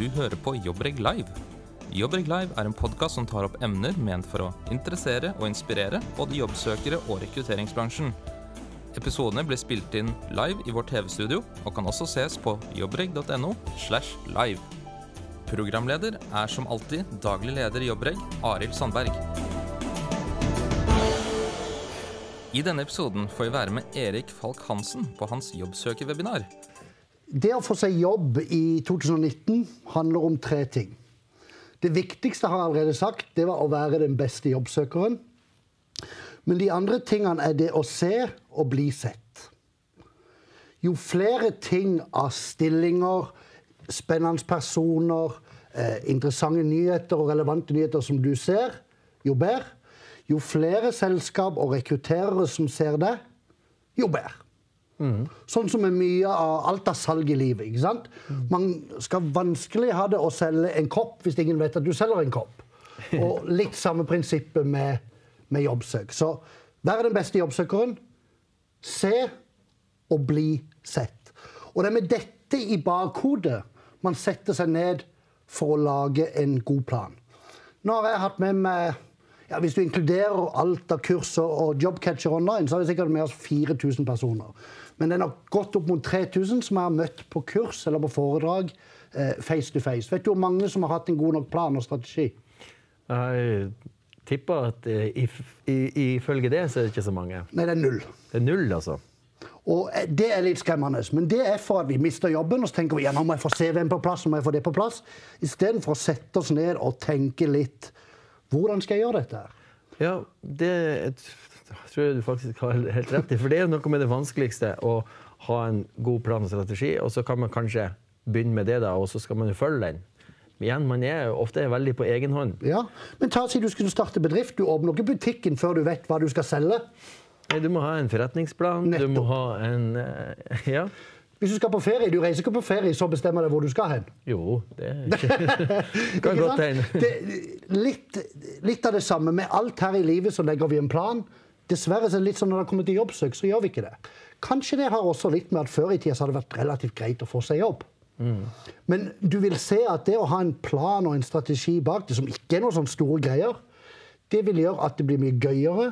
Du hører på Jobbreg Live. Jobbreg Live er en podkast som tar opp emner ment for å interessere og inspirere både jobbsøkere og rekrutteringsbransjen. Episodene blir spilt inn live i vårt TV-studio og kan også ses på jobbreg.no. slash live. Programleder er som alltid daglig leder i Jobbreg, Arild Sandberg. I denne episoden får vi være med Erik Falk Hansen på hans jobbsøkerwebinar. Det å få seg jobb i 2019 handler om tre ting. Det viktigste har jeg allerede sagt, det var å være den beste jobbsøkeren. Men de andre tingene er det å se og bli sett. Jo flere ting av stillinger, spennende personer, eh, interessante nyheter og relevante nyheter som du ser, jo bedre. Jo flere selskap og rekrutterere som ser det, jo bedre. Sånn som med mye av alt av salg i livet. ikke sant? Man skal vanskelig ha det å selge en kopp hvis ingen vet at du selger en kopp. Og litt samme prinsippet med, med jobbsøk. Så vær den beste jobbsøkeren. Se og bli sett. Og det er med dette i bakhodet man setter seg ned for å lage en god plan. Nå har jeg hatt med meg ja, Hvis du inkluderer alt av kurs og Jobcatcher online, så har vi sikkert med oss 4000 personer. Men den har gått opp mot 3000 som jeg har møtt på kurs eller på foredrag eh, face to face. Vet du hvor mange som har hatt en god nok plan og strategi? Jeg tipper at eh, ifølge det så er det ikke så mange. Nei, det er null. Det er null, altså. Og eh, Det er litt skremmende. Men det er for at vi mister jobben. Og så tenker vi ja, nå må jeg få CV-en på plass, nå må jeg få det på plass. Istedenfor å sette oss ned og tenke litt Hvordan skal jeg gjøre dette? her? Ja, det jeg tror jeg du faktisk har helt rett i. For det er noe med det vanskeligste å ha en god plan og strategi, og så kan man kanskje begynne med det, da, og så skal man jo følge den. Men igjen, man er ofte veldig på egen hånd. Ja, Men ta si du skulle starte bedrift. Du åpner ikke butikken før du vet hva du skal selge. Nei, Du må ha en forretningsplan, du må ha en eh, Ja. Hvis du skal på ferie, du reiser ikke på ferie, så bestemmer du hvor du skal hen. Jo, det Kan godt hende. Litt, litt av det samme. Med alt her i livet så legger vi en plan. Dessverre så er det litt sånn når det kommer til jobbsøk, så gjør vi ikke det. Kanskje det har også litt med at før i tida så har det vært relativt greit å få seg jobb. Men du vil se at det å ha en plan og en strategi bak det, som ikke er noen sånne store greier, det vil gjøre at det blir mye gøyere.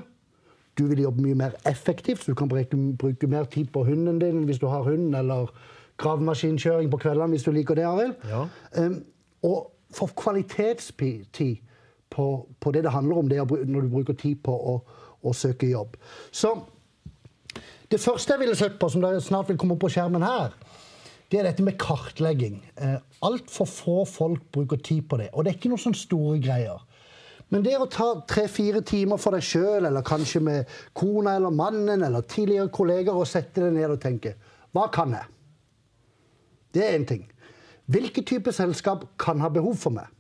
Du vil jobbe mye mer effektivt, så du kan bruke, mer tid på hunden din hvis du har hund, eller gravemaskinkjøring på kveldene hvis du liker det, Arild. Ja. Um, og få kvalitetstid på, på det det handler om det når du bruker tid på å, å søke jobb. Så det første jeg ville sett på, som dere snart vil komme opp på skjermen her, det er dette med kartlegging. Eh, Altfor få folk bruker tid på det. Og det er ikke noen sånne store greier. Men det å ta tre-fire timer for deg sjøl, eller kanskje med kona eller mannen eller tidligere kolleger, og sette deg ned og tenke Hva kan jeg? Det er én ting. Hvilke type selskap kan ha behov for meg?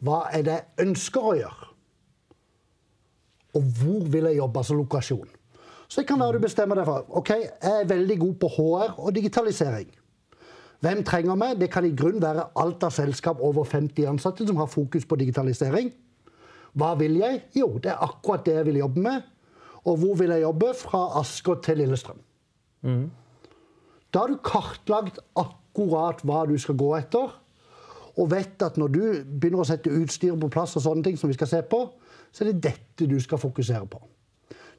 Hva er det jeg ønsker å gjøre? Og hvor vil jeg jobbe? Altså lokasjon. Så det kan være du bestemmer deg for ok, jeg er veldig god på HR og digitalisering. Hvem trenger meg? Det kan i grunn være alt av selskap over 50 ansatte som har fokus på digitalisering. Hva vil jeg? Jo, det er akkurat det jeg vil jobbe med. Og hvor vil jeg jobbe? Fra Asker til Lillestrøm. Da har du kartlagt akkurat hva du skal gå etter. Og vet at når du begynner å sette utstyret på plass, og sånne ting som vi skal se på, så er det dette du skal fokusere på.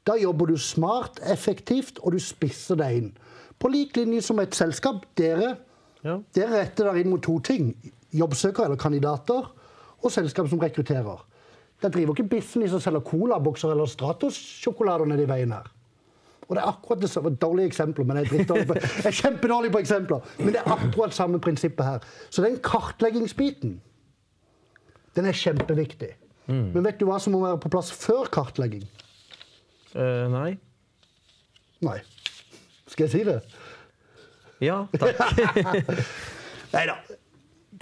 Da jobber du smart, effektivt, og du spisser deg inn. På lik linje som et selskap. Dere, Ja. dere retter dere inn mot to ting. Jobbsøkere eller kandidater, og selskap som rekrutterer. Dere driver ikke business og selger colabokser eller Stratos-sjokolader nedi veien her. Og det er akkurat det samme, Dårlige eksempler, men jeg er, på, jeg er kjempedårlig på eksempler. Men det er akkurat samme prinsippet her. Så den kartleggingsbiten, den er kjempeviktig. Men vet du hva som må være på plass før kartlegging? Uh, nei. Nei. Skal jeg si det? Ja, takk. Nei da.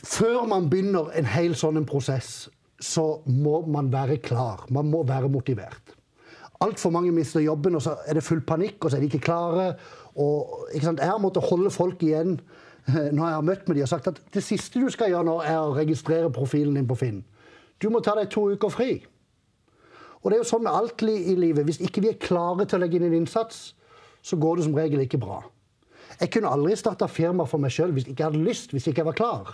Før man begynner en hel sånn en prosess, så må man være klar. Man må være motivert. Altfor mange mister jobben, og så er det full panikk, og så er de ikke klare. Og, ikke? Jeg har måttet holde folk igjen eh, når jeg har møtt med de og sagt at det siste du skal gjøre nå, er å registrere profilen din på Finn. Du må ta deg to uker fri. Og det er jo sånn med alt i livet. Hvis ikke vi er klare til å legge inn en innsats, så går det som regel ikke bra. Jeg kunne aldri starta firma for meg sjøl hvis ikke jeg hadde lyst, hvis ikke jeg var klar.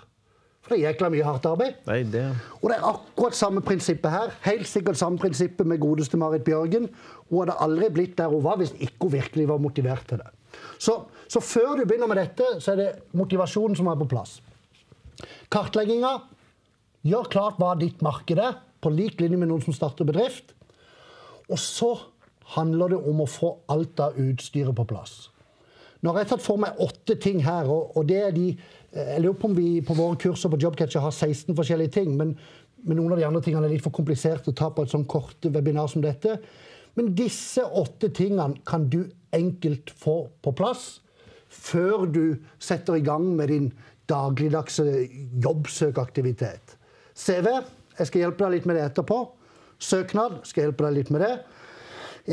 For det er jækla mye hardt arbeid. Nei, det Og det er akkurat samme prinsippet her. Helt sikkert samme prinsippet med godeste Marit Bjørgen. Hun hadde aldri blitt der hun var hvis ikke hun virkelig var motivert til det. Så, så før du begynner med dette, så er det motivasjonen som er på plass. Kartlegginga. Gjør klart hva ditt marked er, på lik linje med noen som starter bedrift. Og så handler det om å få alt av utstyret på plass. Nå har jeg tatt for meg åtte ting her, og, og det er de Jeg lurer på om vi på våre kurser på Jobcatcher har 16 forskjellige ting, men, men noen av de andre tingene er litt for kompliserte å ta på et sånn kort webinar som dette. Men disse åtte tingene kan du enkelt få på plass før du setter i gang med din dagligdagse jobbsøkaktivitet. CV jeg skal hjelpe deg litt med det etterpå. Søknad skal hjelpe deg litt med det.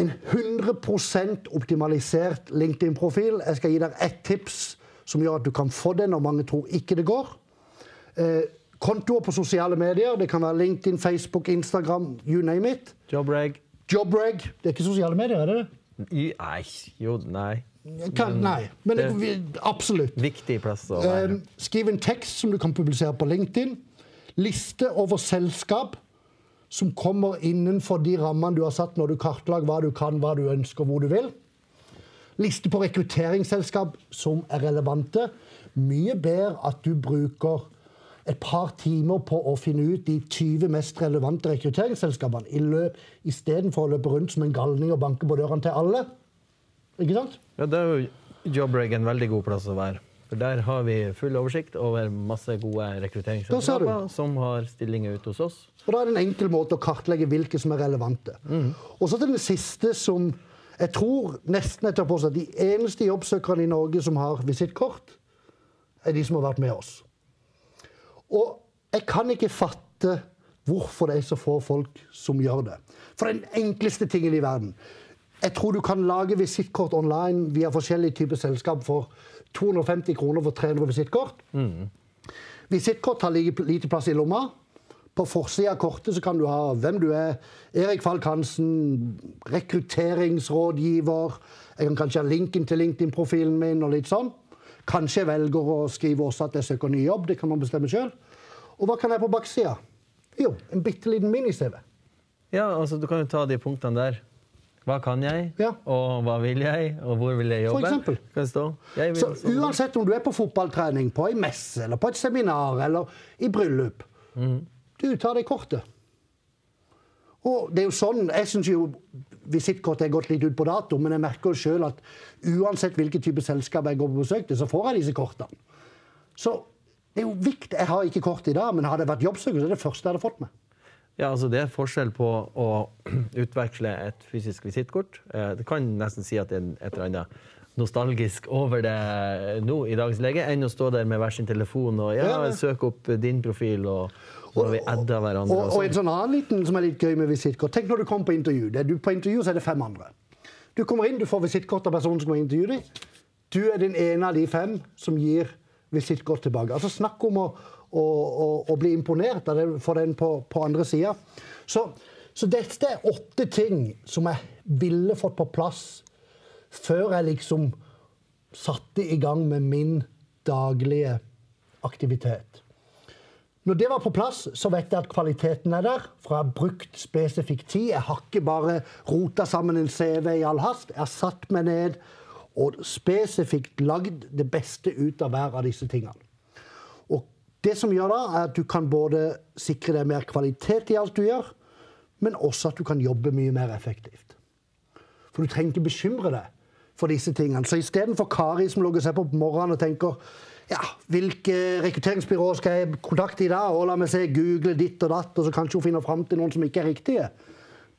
En 100% optimalisert LinkedIn-profil. Jeg skal gi deg ett tips som gjør at du kan få det når mange tror ikke det går. Eh, kontoer på sosiale medier. Det kan være LinkedIn, Facebook, Instagram, you name it. Jobreg. Jobreg. Det er ikke sosiale medier, er det det? Nei. Jo, nei. Kan, nei, men det, det- absolutt. Viktig plass å være. Eh, skriv en tekst som du kan publisere på LinkedIn. Liste over selskap som kommer innenfor de rammene du har satt når du kartlegger hva du kan, hva du ønsker, hvor du vil. Liste på rekrutteringsselskap som er relevante. Mye bedre at du bruker et par timer på å finne ut de 20 mest relevante rekrutteringsselskapene istedenfor å løpe rundt som en galning og banke på dørene til alle. Ikke sant? Ja, da er jo jobbreg en veldig god plass å være. For der har vi full oversikt over masse gode rekrutteringsselskaper som har stillinger ute hos oss. Og da er det en enkel måte å kartlegge hvilke som er relevante. Og så til den siste som jeg tror nesten jeg tør påstå at de eneste jobbsøkerne i Norge som har visittkort, er de som har vært med oss. Og jeg kan ikke fatte hvorfor det er så få folk som gjør det. For den enkleste tingen i verden. Jeg tror du kan lage visittkort online via forskjellige typer selskap for 250 kroner for 300 visittkort. Visittkort har lite plass i lomma. På forsida av kortet så kan du ha hvem du er. Erik Falk Hansen, rekrutteringsrådgiver. Jeg kan kanskje ha linken til LinkedIn-profilen min og litt sånn. Kanskje jeg velger å skrive også at jeg søker ny jobb. Det kan man bestemme sjøl. Og hva kan jeg på baksida? Jo, en bitte liten mini-CV. Ja, altså du kan jo ta de punktene der. Hva kan jeg, Ja. og hva vil jeg, og hvor vil jeg jobbe? eksempel. Kan stå. Jeg vil Så uansett om du er på fotballtrening, på ei messe, eller på et seminar, eller i bryllup Du tar det kortet. Og det er jo sånn, Jeg syns jo visittkortet er gått litt ut på dato, men jeg merker jo sjøl at uansett hvilken type selskap jeg går på besøk til, så får jeg disse kortene. Så det er jo viktig. Jeg har ikke kort i dag, men hadde jeg vært jobbsøker, så er det det første jeg hadde fått med. Ja, altså Det er forskjell på å utveksle et fysisk visittkort. Eh, Det kan nesten si at det er et eller annet nostalgisk over det nå i dagens lege, enn å stå der med hver sin telefon og ja, søke opp din profil og har vi hverandre. Og, og og en sånn. annen liten som er litt gøy med visittkort. Tenk når du kommer på intervju. Er du på intervju, så er det fem andre. Du kommer inn, du får visittkort av personen som kommer intervjue deg. Du er den ene av de fem som gir visittkort tilbake. Altså Snakk om å, å, å, å bli imponert av det for den på, på andre sida. Så, så dette er åtte ting som jeg ville fått på plass før jeg liksom satte i gang med min daglige aktivitet. Når det var på plass, så vet jeg at kvaliteten er der. For jeg har brukt spesifikk tid. Jeg har ikke bare rota sammen en CV i all hast. Jeg har satt meg ned og spesifikt lagd det beste ut av hver av disse tingene. Og det som gjør da, er at du kan både sikre deg mer kvalitet i alt du gjør, men også at du kan jobbe mye mer effektivt. For du trenger ikke bekymre deg for disse tingene. Så istedenfor Kari som logger seg på morgenen og tenker ja, hvilke rekrutteringsbyråer skal jeg kontakte i dag, og la meg se, google ditt og datt, og så kanskje hun finner fram til noen som ikke er riktige.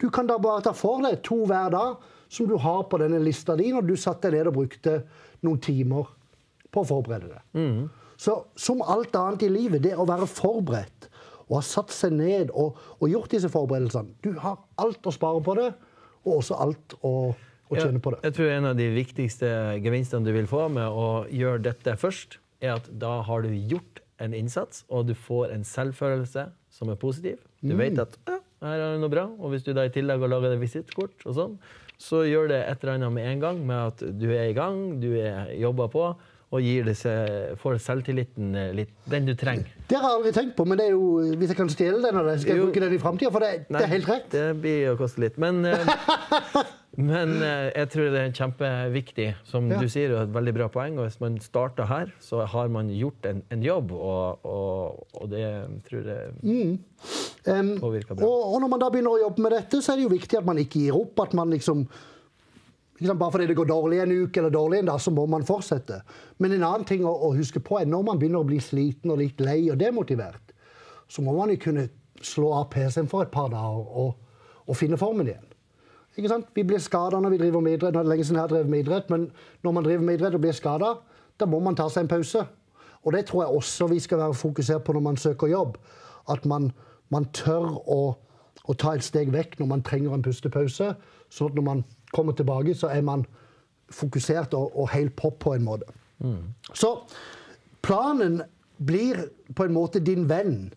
Du kan da bare ta for deg to hver dag som du har på denne lista di, når du satte deg ned og brukte noen timer på å forberede deg. Så som alt annet i livet, det å være forberedt og ha satt seg ned og, og gjort disse forberedelsene Du har alt å spare på det, og også alt å, å tjene på det. Jeg tror en av de viktigste gevinstene du vil få med å gjøre dette først, er at da har du gjort en innsats, og du får en selvfølelse som er positiv. Du vet at ja, her er det noe bra, og hvis du da i tillegg har et visittkort, og sånn, så gjør det et eller annet med en gang med at du er i gang, du er jobba på, og gir disse, får selvtilliten eh, litt, den du trenger. Det har jeg aldri tenkt på, men det er jo, hvis jeg kan stjele den av deg, skal jeg Jo. bruke den i framtida. For det, det er helt rett. Det blir å koste litt. Men, eh, men eh, jeg tror det er kjempeviktig, som Ja. du sier, og et veldig bra poeng. Og hvis man starter her, så har man gjort en, en jobb, og, og, og det tror jeg Um, påvirker bra. og, og når man da begynner å jobbe med dette, så er det jo viktig at man ikke gir opp. At man liksom liksom Bare fordi det går dårlig en uke eller dårlig en dag, så må man fortsette. Men en annen ting å, å huske på er når man begynner å bli sliten og litt lei og demotivert, så må man jo kunne slå av PC-en for et par dager og, og finne formen igjen. Ikke sant? Vi blir skada når vi driver med idrett. Nå er det lenge siden jeg har drevet med idrett, men når man driver med idrett og blir skada, da må man ta seg en pause. Og det tror jeg også vi skal være fokusert på når man søker jobb. At man, man tør å, å ta et steg vekk når man trenger en pustepause. Sånn at når man kommer tilbake, så er man fokusert og, og helt på på en måte. Så planen blir på en måte din venn,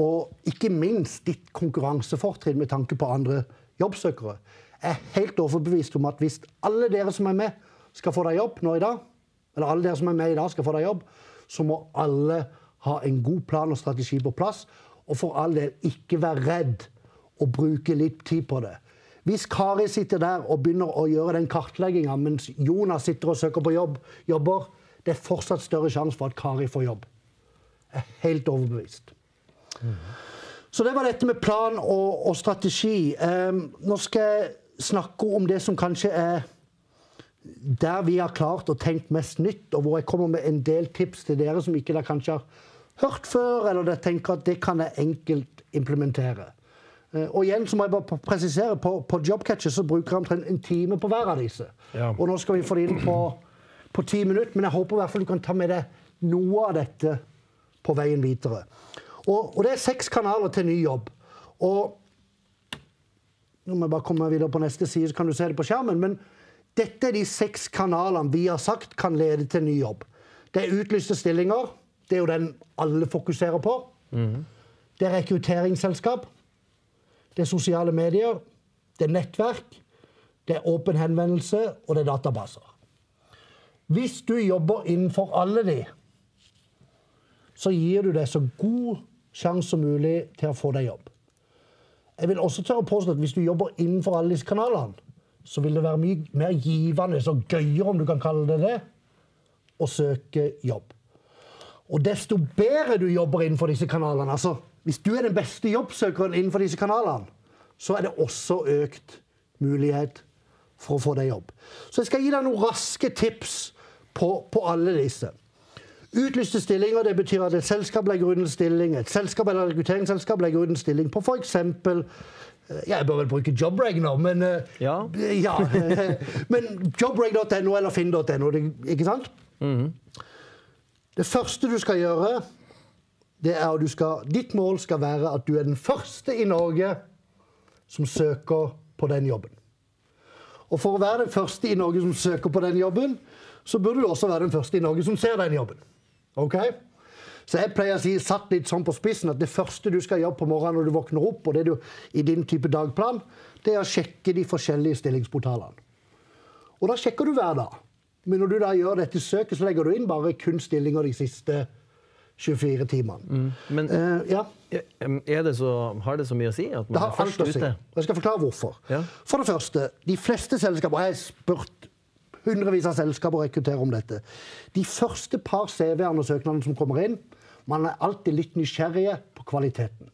og ikke minst ditt konkurransefortrinn med tanke på andre jobbsøkere. Jeg er helt overbevist om at hvis alle dere som er med, skal få deg jobb nå i dag, eller alle dere som er med i dag, skal få deg jobb, så må alle ha en god plan og strategi på plass. Og for all del, ikke være redd å bruke litt tid på det. Hvis Kari sitter der og begynner å gjøre den kartlegginga mens Jonas sitter og søker på jobb, jobber, det er fortsatt større sjanse for at Kari får jobb. Jeg er helt overbevist. Så det var dette med plan og, og strategi. Um, nå skal jeg snakke om det som kanskje er der vi har klart å tenkt mest nytt, og hvor jeg kommer med en del tips til dere som ikke dere kanskje har hørt før, eller dere tenker at det kan jeg enkelt implementere. Eh, Og igjen så må jeg bare presisere, på, på Jobcatcher så bruker jeg omtrent en time på hver av disse. Ja. Og nå skal vi få det inn på, på ti minutter, men jeg håper i hvert fall du kan ta med deg noe av dette på veien videre. Og, og det er seks kanaler til ny jobb. Og nå må jeg bare komme videre på neste side, så kan du se det på skjermen. Men dette er de seks kanalene vi har sagt kan lede til ny jobb. Det er utlyste stillinger. Det er jo den alle fokuserer på. Det er rekrutteringsselskap. Det er sosiale medier. Det er nettverk. Det er åpen henvendelse, og det er databaser. Hvis du jobber innenfor alle de, så gir du deg så god sjanse som mulig til å få deg jobb. Jeg vil også tørre å påstå at hvis du jobber innenfor alle disse kanalene, så vil det være mye mer givende og gøyere, om du kan kalle det det, å søke jobb. Og desto bedre du jobber innenfor disse kanalene, altså hvis du er den beste jobbsøkeren innenfor disse kanalene, så er det også økt mulighet for å få deg jobb. Så jeg skal gi deg noen raske tips på, på alle disse. Utlyste stillinger det betyr at et selskap legger ut en stilling. Et selskap eller rekrutteringsselskap legger ut en stilling på f.eks. Jeg bør vel bruke Jobreg nå, men eh, Ja. ja, Men jobreg.no eller finn.no, ikke sant? Det første du skal gjøre, det er at du skal, ditt mål skal være at du er den første i Norge som søker på den jobben. Og for å være den første i Norge som søker på den jobben, så burde du også være den første i Norge som ser den jobben. Ok? Så jeg pleier å si, satt litt sånn på spissen, at det første du skal gjøre på morgenen når du våkner opp, og det du i din type dagplan, det er å sjekke de forskjellige stillingsportalene. Og da sjekker du hver dag. Men når du da gjør dette søket, så legger du inn bare kun stillinger de siste 24 timene. Men uh, ja. er det så, har det så mye å si at Det har er først alt å si. ute? Jeg skal forklare hvorfor. Ja. For det første, de fleste selskaper, jeg har spurt hundrevis av selskaper å rekrutterer om dette, de første par CV-ene og søknadene som kommer inn, man er alltid litt nysgjerrige på kvaliteten.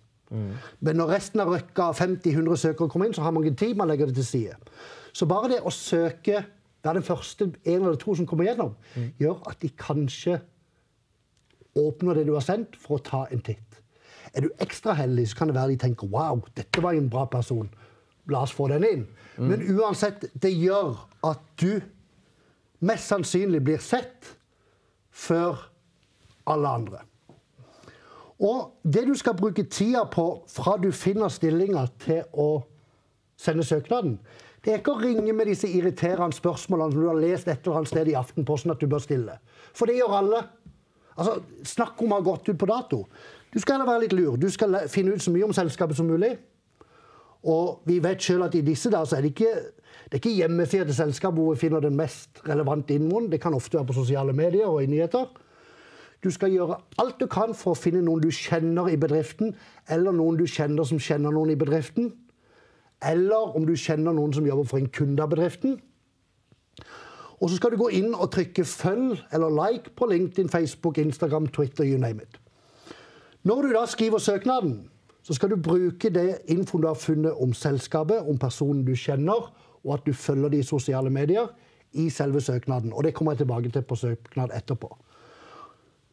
Men når resten av røkka 50-100 søkere kommer inn, så har man ikke tid, man legger det til side. Så bare det å søke, være den første en eller to som kommer gjennom, gjør at de kanskje åpner det du har sendt, for å ta en titt. Er du ekstra heldig, så kan det være de tenker wow, dette var en bra person. La oss få den inn. Men uansett, det gjør at du mest sannsynlig blir sett før alle andre. Og det du skal bruke tida på fra du finner stillinga til å sende søknaden, det er ikke å ringe med disse irriterende spørsmålene som du har lest et eller annet sted i Aftenposten at du bør stille. For det gjør alle. Altså, Snakk om å ha gått ut på dato. Du skal heller være litt lur. Du skal finne ut så mye om selskapet som mulig. Og vi vet sjøl at i disse dager så er det ikke Det er ikke hjemmesida til selskapet hvor vi finner den mest relevante innholdet. Det kan ofte være på sosiale medier og i nyheter. Du skal gjøre alt du kan for å finne noen du kjenner i bedriften, eller noen du kjenner som kjenner noen i bedriften. Eller om du kjenner noen som jobber for en kunde av bedriften. Og så skal du gå inn og trykke følg eller like på LinkedIn, Facebook, Instagram, Twitter, you name it. Når du da skriver søknaden, så skal du bruke det infoen du har funnet om selskapet, om personen du kjenner, og at du følger de sosiale medier, i selve søknaden. Og det kommer jeg tilbake til på søknad etterpå.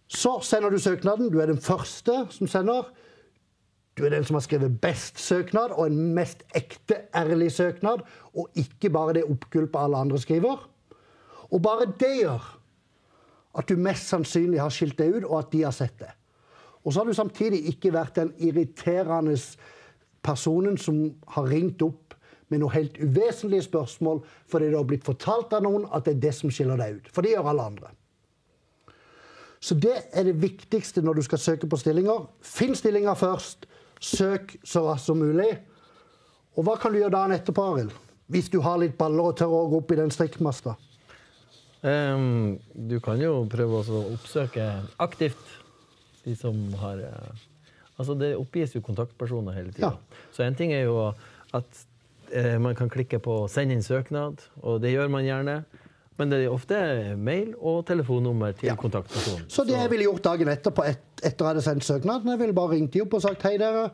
Så sender du søknaden. Du er den første som sender. Du er den som har skrevet best søknad, og en mest ekte, ærlig søknad. Og ikke bare det oppgulpet alle andre skriver. Og bare det gjør at du mest sannsynlig har skilt deg ut, og at de har sett det. Og så har du samtidig ikke vært den irriterende personen som har ringt opp med noe helt uvesentlige spørsmål fordi det har blitt fortalt av noen at det er det som skiller deg ut. For det gjør alle andre. Så det er det viktigste når du skal søke på stillinger. Finn stillinger først. Søk så raskt som mulig. Og hva kan du gjøre dagen etterpå, Arild? Hvis du har litt baller og tør å gå opp i den strikkmasta? Um, du kan jo prøve å oppsøke aktivt de som har uh, Altså, det oppgis jo kontaktpersoner hele tida. Ja. Så en ting er jo at man kan klikke på 'send inn søknad', og det gjør man gjerne. Men det er ofte mail og telefonnummer til Ja. kontaktpersonen. Så det jeg ville gjort dagen etterpå, et, etter jeg hadde sendt søknaden, jeg ville bare ringt de opp og sagt hei, dere.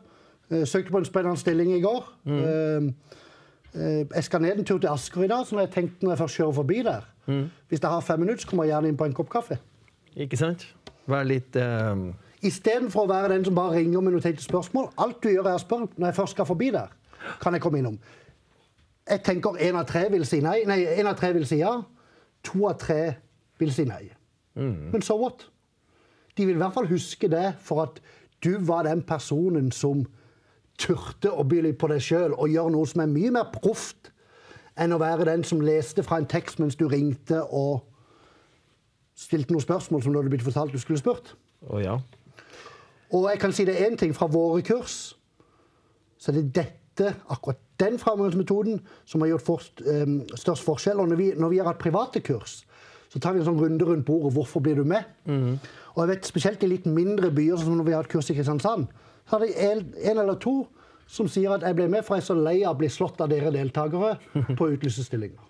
Eh, Søkte på en spennende stilling i går. Mm. eh, jeg skal ned en tur til Asker i dag, når jeg tenkte når jeg først kjører forbi der Hvis jeg har fem minutter, så kommer jeg gjerne inn på en kopp kaffe. Ikke sant? Vær litt um, Istedenfor å være den som bare ringer med noen tenkte spørsmål. Alt du gjør, er å spørre når jeg først skal forbi der. Kan jeg komme innom? Jeg tenker én av tre vil si nei. Nei, én av tre vil si ja. To av tre vil si nei. Men so what? De vil i hvert fall huske det for at du var den personen som turte å by litt på deg sjøl og gjøre noe som er mye mer proft enn å være den som leste fra en tekst mens du ringte og stilte noen spørsmål som du hadde blitt fortalt du skulle spurt. Oh, ja. Og jeg kan si det én ting fra våre kurs, så det er det dette, akkurat den framgangsmetoden som har gjort forst, um, størst forskjell. Og når vi, når vi har hatt private kurs, så tar vi en sånn runde rundt bordet. Hvorfor blir du med? Og jeg vet spesielt i litt mindre byer, som når vi har hatt kurs i Kristiansand, så har det en, en eller to som sier at jeg ble med, for jeg er så lei av å bli slått av dere deltakere på stillinger.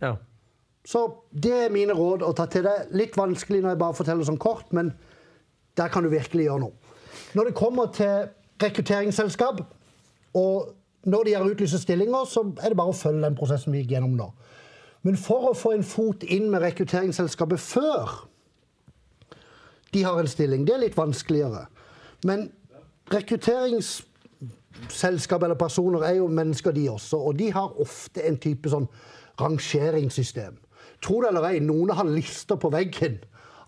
ja. Så det er mine råd å ta til deg. Litt vanskelig når jeg bare forteller sånn kort, men der kan du virkelig gjøre noe. Når det kommer til rekrutteringsselskap, og når de har utlyst stillinger, så er det bare å følge den prosessen vi gikk gjennom nå. Men for å få en fot inn med rekrutteringsselskapet før de har en stilling, det er litt vanskeligere. Men rekrutteringsselskap eller personer er jo mennesker, de også. Og de har ofte en type sånn rangeringssystem. Tro det eller ei, noen har lister på veggen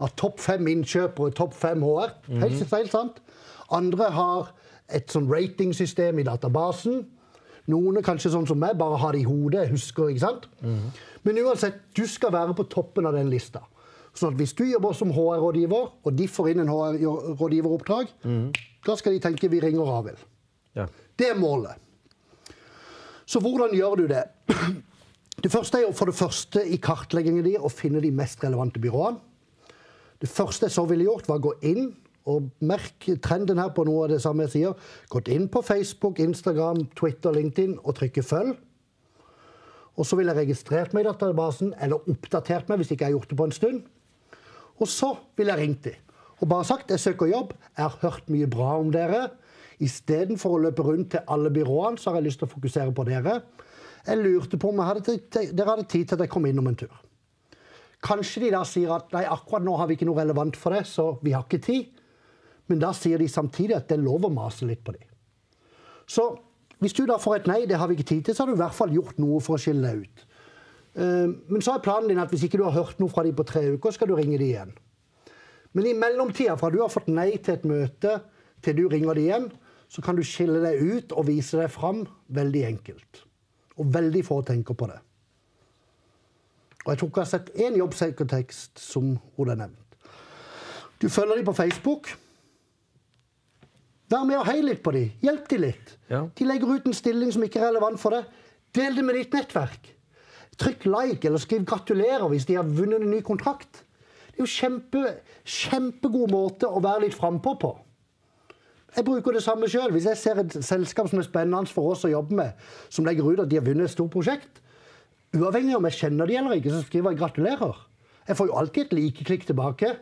av topp fem innkjøpere, topp fem HR. Helt, helt sant. Andre har et sånn ratingsystem i databasen. Noen er kanskje sånn som meg, bare har det i hodet, husker, ikke sant? Men uansett, du skal være på toppen av den lista. Sånn at hvis du jobber som HR-rådgiver, og de får inn en HR-rådgiveroppdrag, da skal de tenke vi ringer Ravild'. ja. Det er målet. Så hvordan gjør du det? Det første er jo for det første i kartleggingen din å finne de mest relevante byråene. Det første jeg så ville gjort, var å gå inn og merke trenden her på noe av det samme jeg sier. Gått inn på Facebook, Instagram, Twitter, LinkedIn og trykke følg. Og så ville jeg registrert meg i databasen, eller oppdatert meg hvis ikke jeg har gjort det på en stund. Og så ville jeg ringt dem og bare sagt jeg søker jobb, jeg har hørt mye bra om dere. Istedenfor å løpe rundt til alle byråene, så har jeg lyst til å fokusere på dere. Jeg lurte på om hadde, tid- dere hadde tid til at jeg kom innom en tur. Kanskje de da sier at nei, akkurat nå har vi ikke noe relevant for det, så vi har ikke tid. Men da sier de samtidig at det er lov å mase litt på dem. Så hvis du da får et nei, det har vi ikke tid til, så har du i hvert fall gjort noe for å skille deg ut. Eh, Men så er planen din at hvis ikke du har hørt noe fra dem på tre uker, skal du ringe dem igjen. Men i mellomtida, fra du har fått nei til et møte til du ringer dem igjen, så kan du skille deg ut og vise deg fram veldig enkelt. Og veldig få tenker på det. Og jeg tror ikke jeg har sett én jobbsøkertekst som det er nevnt. Du følger dem på Facebook. Vær med og hei litt på dem. Hjelp dem litt. Ja. De legger ut en stilling som ikke er relevant for deg. Del det med ditt nettverk. Trykk like eller skriv 'gratulerer' hvis de har vunnet en ny kontrakt. Det er jo kjempe, kjempegod måte å være litt frampå på. Jeg bruker det samme sjøl. Hvis jeg ser et selskap som er spennende for oss å jobbe med, som legger ut at de har vunnet et stort prosjekt, uavhengig om jeg kjenner de eller ikke, så skriver jeg 'gratulerer'. Jeg får jo alltid et likeklikk tilbake.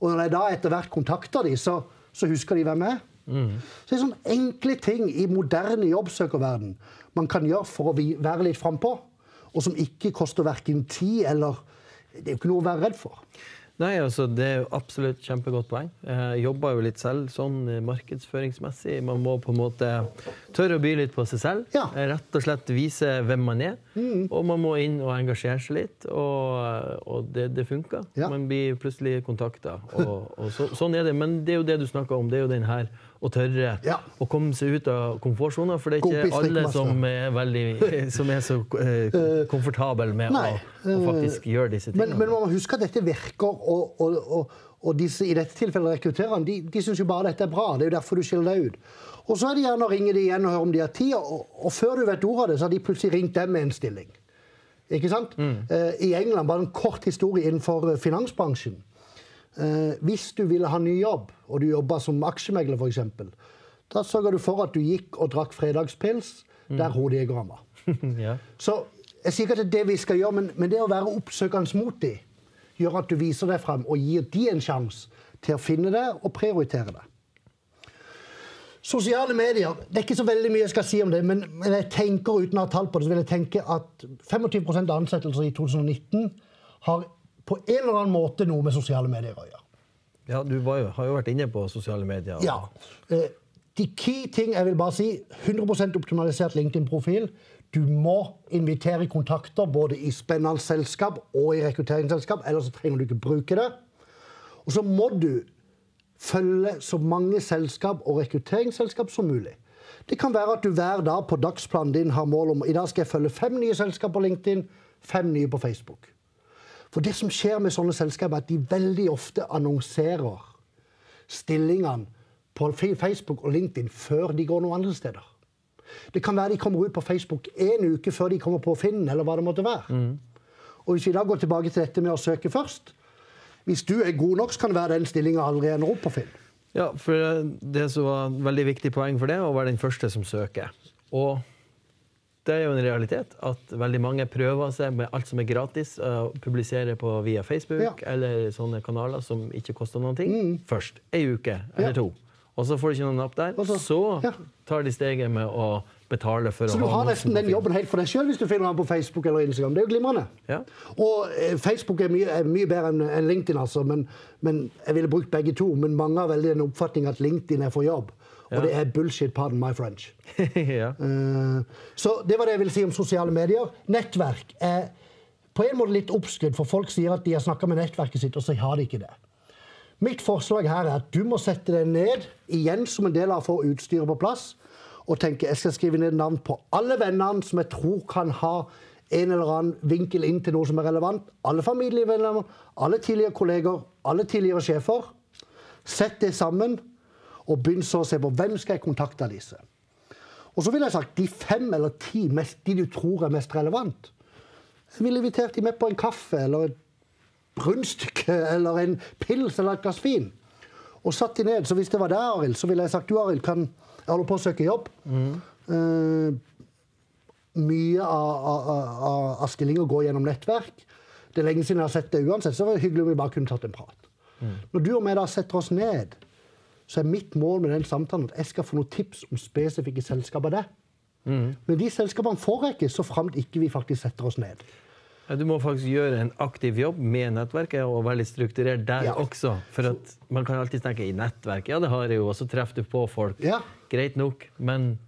Og når jeg da etter hvert kontakter de, så, så husker de hvem jeg er. Så det er sånne enkle ting i moderne jobbsøkerverden man kan gjøre for å være litt frampå, og som ikke koster verken tid eller Det er jo ikke noe å være redd for. Nei, altså Det er jo absolutt kjempegodt poeng. Jeg jobber jo litt selv sånn eh, markedsføringsmessig. Man må på en måte tørre å by litt på seg selv. Ja. Mm. Eh, Rett og slett vise hvem man er. Og man må inn og engasjere seg litt. Og, og det, det funker. Ja. Man blir plutselig kontakta. Og, og så, sånn er det. Men det er jo det du snakker om. Det er jo den her å tørre Ja. å komme seg ut av komfortsona. For det er ikke alle som er, veldig, som er så eh, komfortable med å, å faktisk gjøre disse tingene. Men, men man må huske at dette virker, og, og, og, og disse, i dette tilfellet rekruttererne de, de syns jo bare dette er bra. Det er jo derfor du skiller deg ut. Og så er det gjerne å ringe de igjen og høre om de har tid, og, og før du vet ordet av det, så har de plutselig ringt dem med en stilling. Ikke sant? Eh, I England, bare en kort historie innenfor eh, finansbransjen. Eh, hvis du ville ha ny jobb, og du jobba som aksjemegler f.eks., da sørga du for at du gikk og drakk fredagspils der hodejegeren var. ja. Så jeg sier ikke at det er det vi skal gjøre, men, men det å være oppsøkende mot dem gjør at du viser deg frem og gir de en sjanse til å finne det og prioritere det. Sosiale medier Det er ikke så veldig mye jeg skal si om det, men, men jeg tenker uten å ha tall på det, så vil jeg tenke at 25% av ansettelser i 2019 har på en eller annen måte noe med sosiale medier å gjøre. Ja, du var jo, har jo vært inne på sosiale medier. Ja. Eh, De key ting jeg vil bare si 100% optimalisert LinkedIn-profil. Du må invitere kontakter både i spennende selskap og i rekrutteringsselskap, ellers trenger du ikke bruke det. Og så må du følge så mange selskap og rekrutteringsselskap som mulig. Det kan være at du hver dag på dagsplanen din har mål om i dag skal jeg følge fem nye selskap på LinkedIn, fem nye på Facebook. For det som skjer med sånne selskaper, er at de veldig ofte annonserer stillingene på Facebook og LinkedIn før de går noen andre steder. Det kan være de kommer ut på Facebook en uke før de kommer på Finn, eller hva det måtte være. Og hvis vi da går tilbake til dette med å søke først Hvis du er god nok, så kan det være den stillinga aldri ender opp på Finn. Ja, for det som var et veldig viktig poeng for det, å være den første som søker. Og det er jo en realitet at veldig mange prøver seg med alt som er gratis, å publisere på via Facebook Ja. Mm. eller sånne kanaler som ikke koster noen ting, først. Ei uke eller Ja. to. Og så får de ikke noen napp der. Også, så- tar de steget med å betale for Så å du har nesten den jobben helt for deg sjøl hvis du finner den på Facebook eller Instagram. Det er jo glimrende. Ja. Og eh, Facebook er mye, er mye bedre enn LinkedIn, altså. Men, men jeg ville brukt begge to. Men mange har veldig den oppfatning at LinkedIn er for jobb. Og det er bullshit, pardon my French. ja. uh, Så det var det jeg ville si om sosiale medier. Nettverk er på en måte litt oppskrytt, for folk sier at de har snakka med nettverket sitt, og så har de ikke det. Mitt forslag her er at du må sette deg ned, igjen som en del av å få utstyret på plass, og tenke jeg skal skrive ned navn på alle vennene som jeg tror kan ha en eller annen vinkel inn til noe som er relevant. Alle familievenner, alle tidligere kolleger, alle tidligere sjefer. Sett det sammen, og begynn så å se på hvem skal jeg kontakte av disse. Og så ville jeg sagt de fem eller ti mest, de du tror er mest relevant. Jeg ville invitert de med på en kaffe eller et rundstykke eller en pils eller et glass vin. Og satt de ned. Så hvis det var deg, Arild, så ville jeg sagt du, Arild, kan jeg holder på å søke jobb. Eh, mye av, av, av, av stillinger går gjennom nettverk. Det er lenge siden jeg har sett det uansett, så var det hyggelig om vi bare kunne tatt en prat. Når du og meg da setter oss ned, så er mitt mål med den samtalen at jeg skal få noen tips om spesifikke selskaper der. Men de selskapene får jeg ikke, så framt ikke vi faktisk setter oss ned. Ja, Du må faktisk gjøre en aktiv jobb med nettverket og være litt strukturert der Ja. også. For at man kan alltid tenke i nettverk, ja det har jeg jo, og så treffer du på folk. Ja. Greit nok, men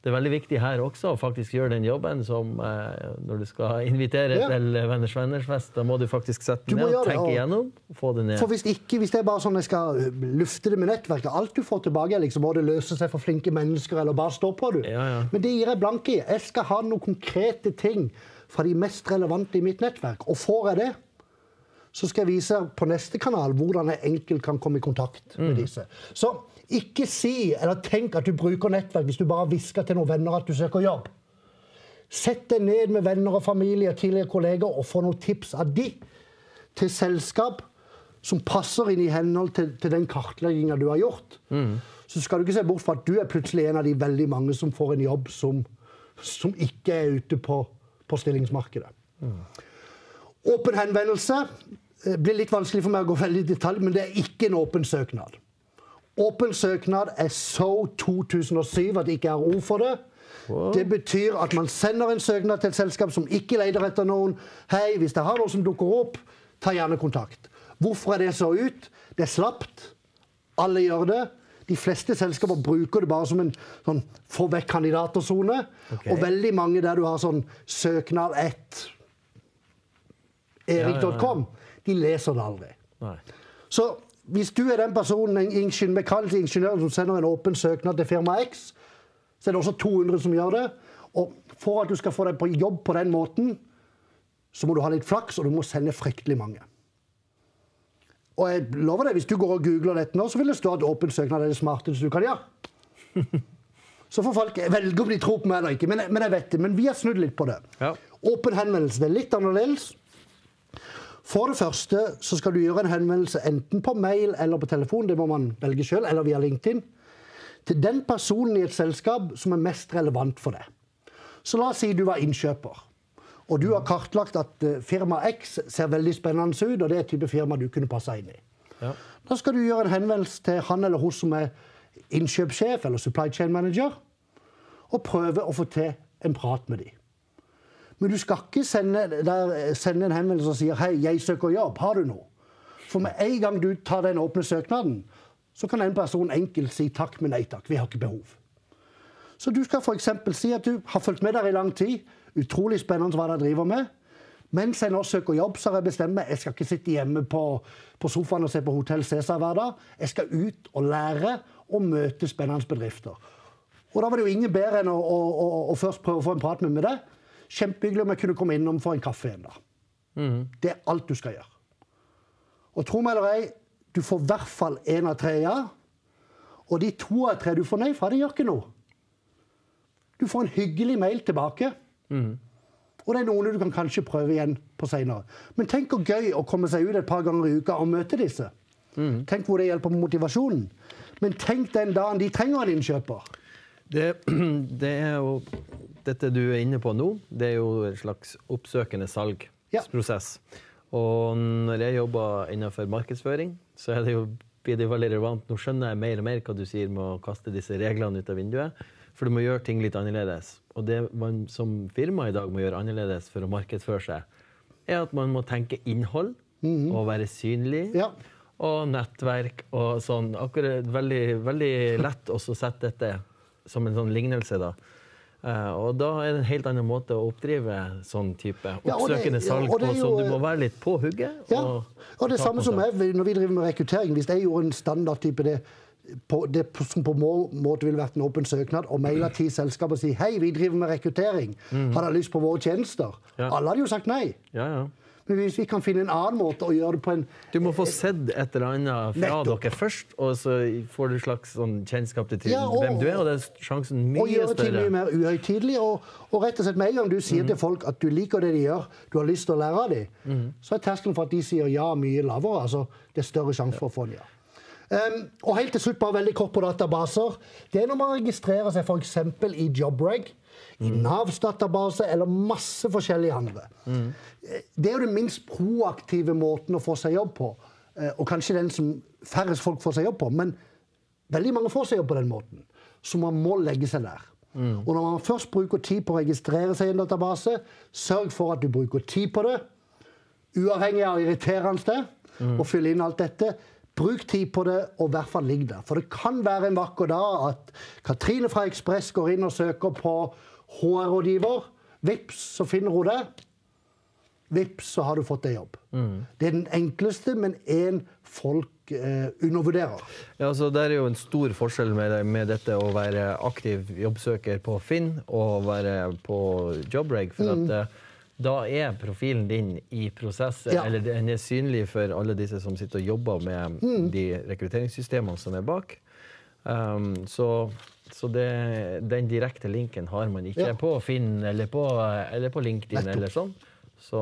det er veldig viktig her også å faktisk gjøre den jobben som eh, når du skal invitere Ja. til venners venners fest. Da må du faktisk sette Du ned og tenke det, og- igjennom og få det ned. For hvis ikke, hvis det er bare sånn jeg skal øh, lufte det med nettverket Alt du får tilbake, er liksom må det løse seg for flinke mennesker, eller bare stå på, du. Ja, ja. Men det gir jeg blanke i. Jeg skal ha noen konkrete ting fra de mest relevante i mitt nettverk. Og får jeg det, så skal jeg vise på neste kanal hvordan jeg enkelt kan komme i kontakt med disse. Så ikke si eller tenk at du bruker nettverk hvis du bare hvisker til noen venner at du søker jobb. Sett deg ned med venner og familie og tidligere kolleger og få noen tips av de til selskap som passer inn i henhold til, til den kartlegginga du har gjort. Så skal du ikke se bort fra at du er plutselig en av de veldig mange som får en jobb som, som ikke er ute på, på stillingsmarkedet. Åpen henvendelse eh, blir litt vanskelig for meg å gå veldig i detalj, men det er ikke en åpen søknad. Åpen søknad er så 2007 at det ikke er ord for det. Det betyr at man sender en søknad til et selskap som ikke leter etter noen. Hei, hvis det har noe som dukker opp, ta gjerne kontakt. Hvorfor er det så ut? Det er slapt. Alle gjør det. De fleste selskaper bruker det bare som en sånn få vekk kandidater-sone. Ok. Og veldig mange der du har sånn søknad 1 erik.com, de leser det aldri. Nei. Så hvis du er den personen, en mekanisk som sender en åpen søknad til firma X, så er det også 200 som gjør det. Og for at du skal få deg på jobb på den måten, så må du ha litt flaks, og du må sende fryktelig mange. Og jeg lover deg, hvis du går og googler dette nå, så vil det stå at åpen søknad er det smarteste du kan gjøre. Så får folk velge om de tror på meg eller ikke, men, men jeg vet det. Men vi har snudd litt på det. Ja. Åpen henvendelse. Det er litt annerledes. For det første så skal du gjøre en henvendelse enten på mail eller på telefon, det må man velge sjøl, eller via LinkedIn, til den personen i et selskap som er mest relevant for deg. Så la oss si du var innkjøper, og du har kartlagt at eh, firma X ser veldig spennende ut, og det er et type firma du kunne passa inn i. Ja. Da skal du gjøre en henvendelse til han eller hun som er innkjøpssjef eller supply chain manager, og prøve å få til en prat med dem. Men du skal ikke sende, der, sende en henvendelse og si 'Hei, jeg søker jobb. Har du noe?' For med en gang du tar den åpne søknaden, så kan en person enkelt si 'takk, men nei takk'. Vi har ikke behov. Så du skal f.eks. si at du har fulgt med der i lang tid. Utrolig spennende hva dere driver med. Mens jeg nå søker jobb, så har jeg bestemt meg jeg skal ikke sitte hjemme på, på sofaen og se på Hotell Cæsar hver dag. Jeg skal ut og lære og møte spennende bedrifter. Og da var det jo ingen bedre enn å, å, å, å først prøve å få en prat med, med deg. Kjempehyggelig om jeg kunne komme innom for en kaffe en dag. Det er alt du skal gjøre. Og tro meg eller ei, du får i hvert fall én av tre ja. Og de to av tre du får nei fra, det gjør ikke noe. Du får en hyggelig mail tilbake. Og det er noen du kan kanskje prøve igjen på seinere. Men tenk hvor gøy å komme seg ut et par ganger i uka og møte disse. Tenk hvor det hjelper på motivasjonen. Men tenk den dagen de trenger en innkjøper. Det, det er jo Dette du er inne på nå, det er jo en slags oppsøkende salgsprosess. Og når jeg jobber innenfor markedsføring, så er det jo, blir det veldig relevant. Nå skjønner jeg mer og mer hva du sier med å kaste disse reglene ut av vinduet. For du må gjøre ting litt annerledes. Og det man som firma i dag må gjøre annerledes for å markedsføre seg, er at man må tenke innhold og være synlig. Ja. Og nettverk og sånn. Akkurat veldig, veldig lett å sette dette som en sånn lignelse, da. Uh, og da er det en helt annen måte å oppdrive sånn type Ja, det- oppsøkende salg på, er så du må være litt på hugget. Ja. Og, Og det ta samme som jeg, når vi driver med rekruttering. Hvis jeg gjorde en standardtype det, på, det som på må, måte ville vært en åpen søknad, og maila ti selskaper og si hei, vi driver med rekruttering, har dere lyst på våre tjenester? Ja. Alle hadde jo sagt nei. Ja, ja. Men hvis vi kan finne en annen måte å gjøre det på en Du må få sett et eller annet fra Nettopp. dere først, og så får du slags sånn kjennskap til Ja, og- hvem du er, og det er sjansen mye større. og gjøre ting mye mer uhøytidelig. Og, og rett og slett med en gang du sier sier til folk at du liker det de gjør, du har lyst til å lære av dem, mm. så er terskelen for at de sier ja, mye lavere. altså Det er større sjanse for å få en ja. Um, og helt til slutt, bare veldig kort på databaser. Det er når man registrerer seg f.eks. i JobReg, i Navs database eller masse forskjellige andre. Mm. Det er jo den minst proaktive måten å få seg jobb på. eh, Og kanskje den som færrest folk får seg jobb på. Men veldig mange får seg jobb på den måten. Så man må legge seg der. Og når man først bruker tid på å registrere seg i en database, sørg for at du bruker tid på det. Uavhengig av irriterende det, og fylle inn alt dette. Bruk tid på det, og i hvert fall ligg der. For det kan være en vakker dag at Katrine fra Ekspress går inn og søker på HR-rådgiver. Vips, så finner hun det. Vips, så har du fått deg jobb. Det er den enkleste, men én folk eh, undervurderer. Ja, så det er jo en stor forskjell med, med dette å være aktiv jobbsøker på Finn og være på JobReg. For at eh, da er profilen din i prosess, Ja. eller den er synlig for alle disse som sitter og jobber med de rekrutteringssystemene som er bak. Um, så Så det, den direkte linken har man ikke Ja. på Finn eller på, eller på LinkedIn Nettopp. eller sånn. Så,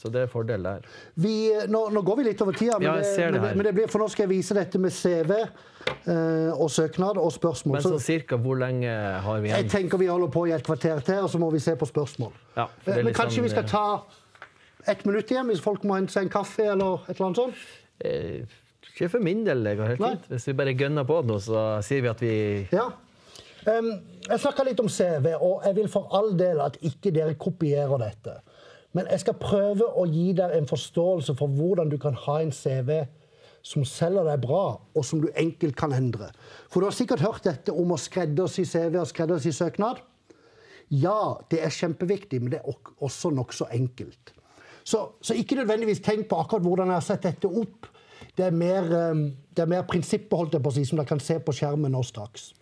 så det er fordel der. Vi, nå, nå går vi litt over tida, men, Ja, det, det men, det, men det blir, for nå skal jeg vise dette med CV eh, og søknad og spørsmål. Men Så sånn cirka hvor lenge har vi jeg tenker vi holder på i et kvarter til, og så må vi se på spørsmål. Ja, Eh, men liksom, kanskje sånn, vi skal ta ett minutt igjen, hvis folk må hente seg en kaffe eller et eller annet sånt? Eh, ikke for min del. Det går helt fint. Hvis vi bare gønner på nå, så sier vi at vi Ja. Jeg snakka litt om CV, og jeg vil for all del at ikke dere kopierer dette. Men jeg skal prøve å gi deg en forståelse for hvordan du kan ha en CV som selger deg bra, og som du enkelt kan endre. For du har sikkert hørt dette om å skreddersy CV og skreddersy søknad. Ja, det er kjempeviktig, men det er også nokså enkelt. Så, så ikke nødvendigvis tenk på akkurat hvordan jeg har sett dette opp. Det er mer, det er mer prinsippet, holdt jeg på å si, som dere kan se på skjermen nå straks.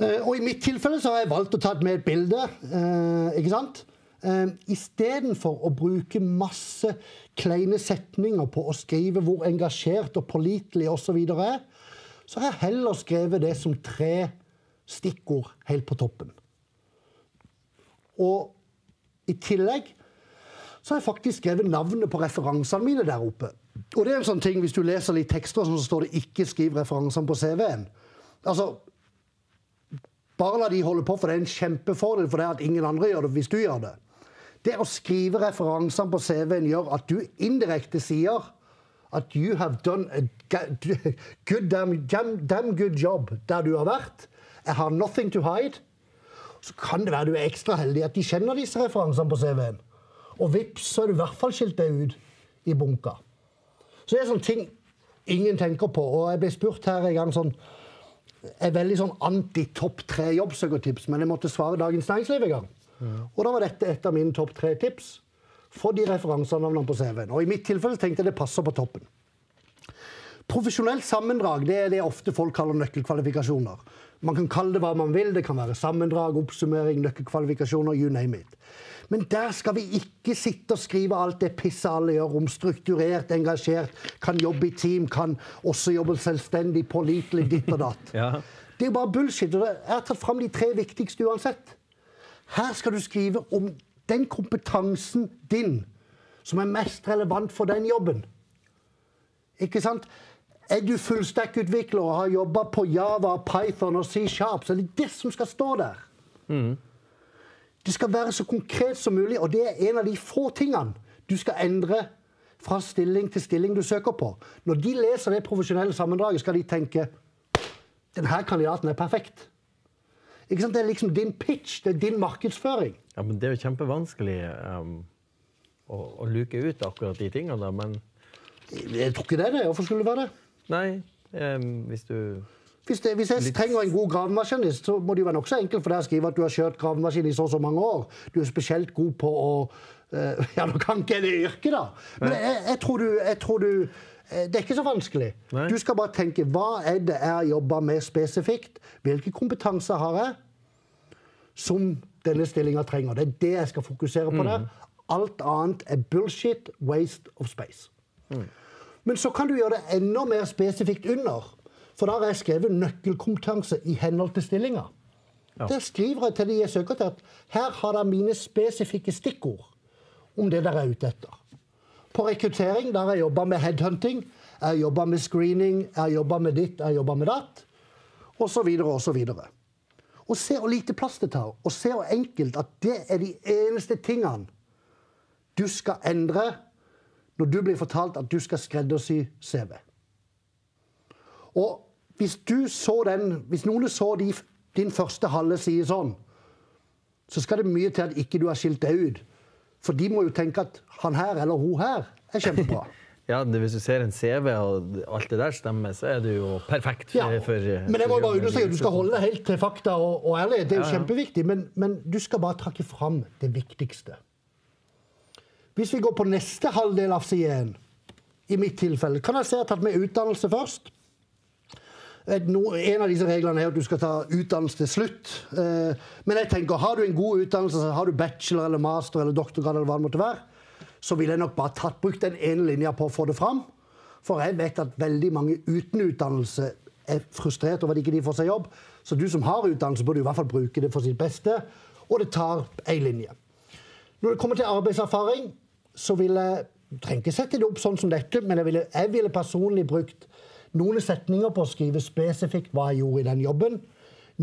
Eh, Og I mitt tilfelle så har jeg valgt å ta med et bilde. Eh, ikke sant? Eh, Istedenfor å bruke masse kleine setninger på å skrive hvor engasjert og pålitelig osv. er, så har jeg heller skrevet det som tre stikkord helt på toppen. Og i tillegg så har jeg faktisk skrevet navnet på referansene mine der oppe. Og det er en sånn ting, Hvis du leser litt tekster, så står det 'ikke skriv referansene på CV-en'. Altså, bare la de holde på, for det er en kjempefordel for det at ingen andre gjør det hvis du gjør det. Det å skrive referansene på CV-en gjør at du indirekte sier at you have done a good damn, damn, good job der du har vært. I have nothing to hide. Så kan det være du er ekstra heldig at de kjenner disse referansene på CV-en. Og vips, så er du i hvert fall skilt deg ut i bunka. Så det er sånne ting ingen tenker på. Og jeg ble spurt her en gang sånn er veldig sånn anti-topp tre jobbsøkertips, men jeg måtte svare Dagens Næringsliv en gang. Og da var dette et av mine topp tre tips. Få de referansenavnene på CV-en. Og i mitt tilfelle tenkte jeg det passer på toppen. Profesjonelt sammendrag det er det ofte folk kaller nøkkelkvalifikasjoner. Man kan kalle det hva man vil. Det kan være sammendrag, oppsummering, nøkkelkvalifikasjoner, you name it. Men der skal vi ikke sitte og skrive alt det pisset alle gjør om strukturert, engasjert, kan jobbe i team, kan også jobbe selvstendig, pålitelig, ditt og datt. Ja. Det er bare bullshit. og Jeg har tatt fram de tre viktigste uansett. Her skal du skrive om den kompetansen din som er mest relevant for den jobben. Ikke sant? Er du fullstack-utvikler og har jobba på Java, Python og C-sharp, så er det det som skal stå der. Det skal være så konkret som mulig, og det er en av de få tingene du skal endre fra stilling til stilling du søker på. Når de leser det profesjonelle sammendraget, skal de tenke denne kandidaten er perfekt. Ikke sant? Det er liksom din pitch, det er din markedsføring. Ja, men det er jo kjempevanskelig um, å, å luke ut akkurat de tingene, da. Men Jeg tror ikke det er det. Hvorfor skulle det være det? Nei, um, hvis du Hvis, det, hvis jeg trenger en god gravemaskinist, så må det jo være nokså enkelt for deg å skrive at du har kjørt gravemaskin i så og så mange år. Du er spesielt god på å eh, Ja, nå kan ikke jeg det yrket, da. Men jeg, jeg, tror du, jeg tror du eh, Det er ikke så vanskelig. Nei. Du skal bare tenke hva er det jeg jobber med spesifikt? Hvilke kompetanser har jeg som denne stillinga trenger? Det er det jeg skal fokusere på der. Alt annet er bullshit, waste of space. Men så kan du gjøre det enda mer spesifikt under. For da har jeg skrevet nøkkelkompetanse i henhold til stillinga. Der skriver jeg til de jeg søker til, at her har dere mine spesifikke stikkord om det dere er ute etter. På rekruttering der jeg jobba med headhunting, jeg jobber jobba med screening, jeg jobber jobba med ditt, jeg jobber jobba med datt, osv., osv. Og se hvor lite plass det tar, og se hvor enkelt at det er de eneste tingene du skal endre når du blir fortalt at du skal skreddersy CV. Og hvis du så den, hvis noen så de, din første halve side sånn, så skal det mye til at ikke du har skilt deg ut. For de må jo tenke at han her eller hun her er kjempebra. Ja, det, Hvis du ser en CV og alt det der stemmer, så er du jo perfekt. Ja. for- Men jeg må bare understreke at du skal holde deg helt til fakta og, og ærlighet. Det er jo Ja, ja. kjempeviktig. Men, men du skal bare trekke fram det viktigste. Hvis vi går på neste halvdel av siden, i mitt tilfelle, kan jeg si at jeg har tatt med utdannelse først. En av disse reglene er at du skal ta utdannelse til slutt. Eh, men jeg tenker, har du en god utdannelse, så har du bachelor eller master eller doktorgrad, eller hva det måtte være, så ville jeg nok bare tatt brukt den ene linja på å få det fram. For jeg vet at veldig mange uten utdannelse er frustrert over at ikke de får seg jobb. Så du som har utdannelse, burde i hvert fall bruke det for sitt beste. Og det tar ei linje. Når det kommer til arbeidserfaring, så vil jeg trenger ikke sette det opp sånn som dette, men jeg ville, jeg ville personlig brukt noen setninger på å skrive spesifikt hva jeg gjorde i den jobben.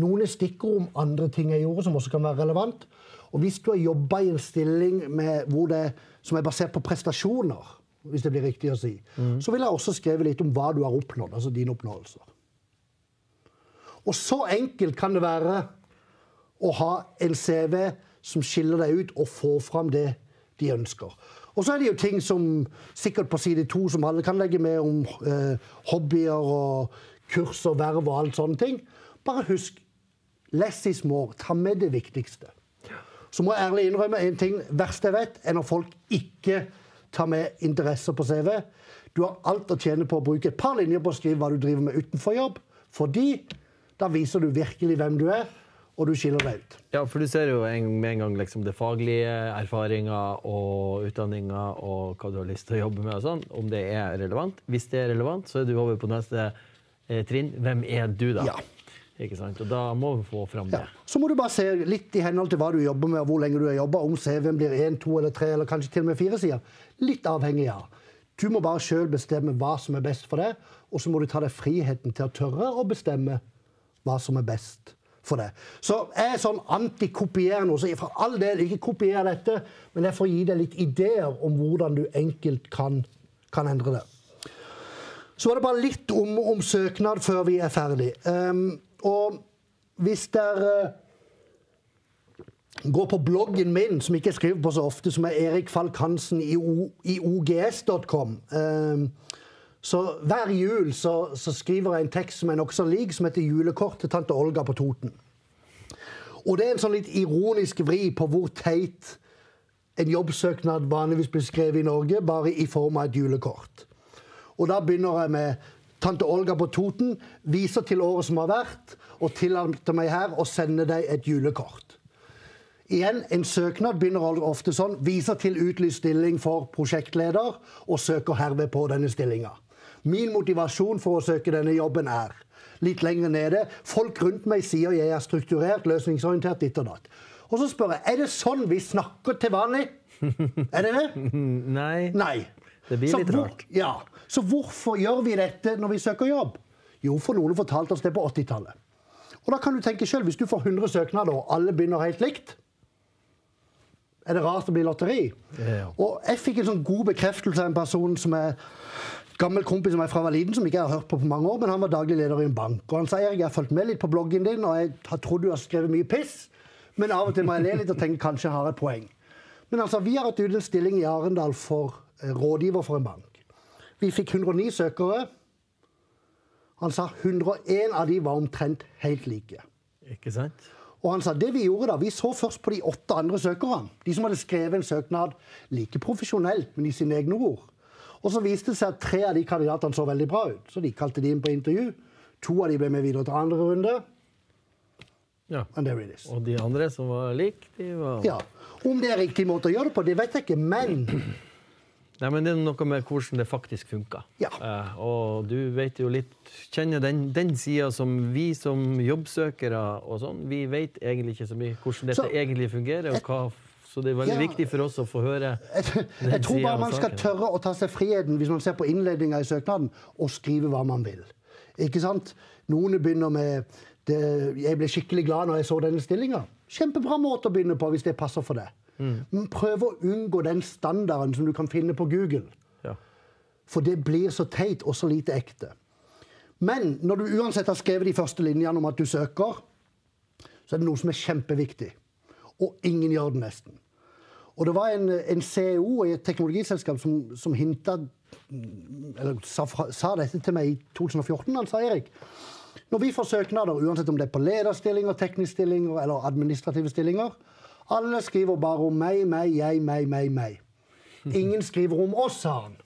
Noen stikkord om andre ting jeg gjorde som også kan være relevant. Og hvis du har jobba i en stilling med, det, som er basert på prestasjoner, hvis det blir riktig å si, mm. så vil jeg også skrive litt om hva du har oppnådd, altså dine oppnåelser. Og så enkelt kan det være å ha en CV som skiller deg ut, og få fram det de ønsker. Og så er det jo ting som sikkert på side to som alle kan legge med om eh, hobbyer og kurs og verv og alt sånne ting. Bare husk less is more. Ta med det viktigste. Så må jeg ærlig innrømme en ting verst jeg vet, er når folk ikke tar med interesser på CV. Du har alt å tjene på å bruke et par linjer på å skrive hva du driver med utenfor jobb. Fordi da viser du virkelig hvem du er og du skiller deg ut. Ja, for du ser jo en, med en gang liksom, det faglige, erfaringa og utdanninga og hva du har lyst til å jobbe med og sånn, om det er relevant. Hvis det er relevant, så er du over på neste eh, trinn. Hvem er du, da? Ja. Ikke sant? Og da må vi få fram det. Ja. Så må du bare se litt i henhold til hva du jobber med, og hvor lenge du har jobba. Om CV-en blir én, to eller tre, eller kanskje til og med fire sider. Litt avhengig av. Du må bare sjøl bestemme hva som er best for deg, og så må du ta deg friheten til å tørre å bestemme hva som er best for det. Så jeg er sånn antikopierer noe. Så for all del, ikke kopier dette, men jeg får gi deg litt ideer om hvordan du enkelt kan, kan endre det. Så var det bare litt om, om søknad før vi er ferdig. Um, og hvis dere går på bloggen min, som ikke jeg skriver på så ofte, som er Erik Falk i, i ogs.com um, så hver jul så, så, skriver jeg en tekst som er nokså lik, som heter 'Julekort til tante Olga på Toten'. Og det er en sånn litt ironisk vri på hvor teit en jobbsøknad vanligvis blir skrevet i Norge, bare i form av et julekort. Og da begynner jeg med tante Olga på Toten, viser til året som har vært, og tillater meg her å sende deg et julekort. Igjen, En søknad begynner ofte sånn. Viser til utlyst stilling for prosjektleder, og søker herved på denne stillinga. Min motivasjon for å søke denne jobben er litt lenger nede. Folk rundt meg sier jeg er strukturert, løsningsorientert, ditt og datt. Og så spør jeg er det sånn vi snakker til vanlig. Er det det? Nei. Nei. Det blir litt hvor, rart. Ja. Så hvorfor gjør vi dette når vi søker jobb? Jo, for noen fortalte oss det på 80-tallet. Og da kan du tenke selv, Hvis du får 100 søknader, og alle begynner helt likt Er det rart å bli lotteri? Ja. Og jeg fikk en sånn god bekreftelse av en person som er gammel kompis som er fra var liten, som ikke jeg har hørt på på mange år, men han var daglig leder i en bank. Og han sa Erik, jeg har fulgt med litt på bloggen din, og jeg har trodd du har skrevet mye piss, men av og til må jeg le litt og tenke kanskje jeg har et poeng. Men altså, vi har hatt ut en stilling i Arendal for eh, rådgiver for en bank. Vi fikk 109 søkere. Han sa 101 av de var omtrent helt like. Ikke sant? Og han sa det vi gjorde da, vi så først på de åtte andre søkerne. De som hadde skrevet en søknad like profesjonelt, men i sine egne ord. Og så viste det seg at tre av de kandidatene så veldig bra ut, så de kalte de inn på intervju. To av de ble med videre til andre runde. Ja. And there it is. Og de andre som var like, de var Ja. Om det er riktig måte å gjøre det på, det vet jeg ikke, men Nei, men det er noe med hvordan det faktisk funker. Ja. Uh, og du vet jo litt Kjenner den, den sida som vi som jobbsøkere og sånn, vi vet egentlig ikke så mye hvordan dette Så- egentlig fungerer, og hva så det er veldig Ja. viktig for oss å få høre jeg, jeg tror bare man skal tørre å ta seg friheten, hvis man ser på innledninga i søknaden, og skrive hva man vil. Ikke sant? Noen begynner med det, 'Jeg ble skikkelig glad når jeg så denne stillinga'. Kjempebra måte å begynne på hvis det passer for deg. Men prøv å unngå den standarden som du kan finne på Google. Ja. For det blir så teit og så lite ekte. Men når du uansett har skrevet de første linjene om at du søker, så er det noe som er kjempeviktig. Og ingen gjør det nesten. Og det var en, en CEO i et teknologiselskap som, som hinta Eller sa, sa dette til meg i 2014. Han sa Erik, når vi får søknader, uansett om det er på lederstillinger, tekniske stillinger eller administrative stillinger, alle skriver bare om meg, meg, jeg, meg, meg, meg. Ingen skriver om oss, sa han.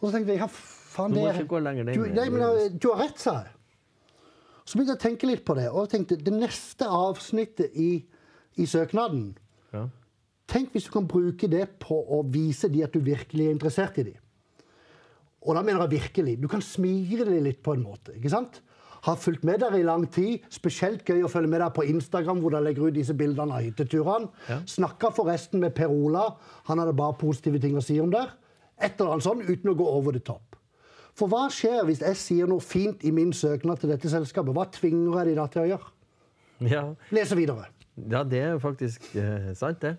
Og så tenkte jeg ja, faen Du det må er- ikke gå lenger ned Du, nei, men, eh, du har rett, sa jeg. Så begynte jeg å tenke litt på det, og jeg tenkte det neste avsnittet i, i søknaden Ja. Tenk hvis du kan bruke det på å vise de at du virkelig er interessert i dem. Og da mener jeg virkelig. Du kan smigre de litt på en måte. ikke sant? Har fulgt med dere i lang tid. Spesielt gøy å følge med dere på Instagram, hvor dere legger ut disse bildene av hytteturene. Ja. Snakka forresten med Per Ola. Han hadde bare positive ting å si om det. Et eller annet sånn, uten å gå over the top. For hva skjer hvis jeg sier noe fint i min søknad til dette selskapet? Hva tvinger jeg de da til å gjøre? Ja, Lese videre. Ja det er jo faktisk eh, sant, det.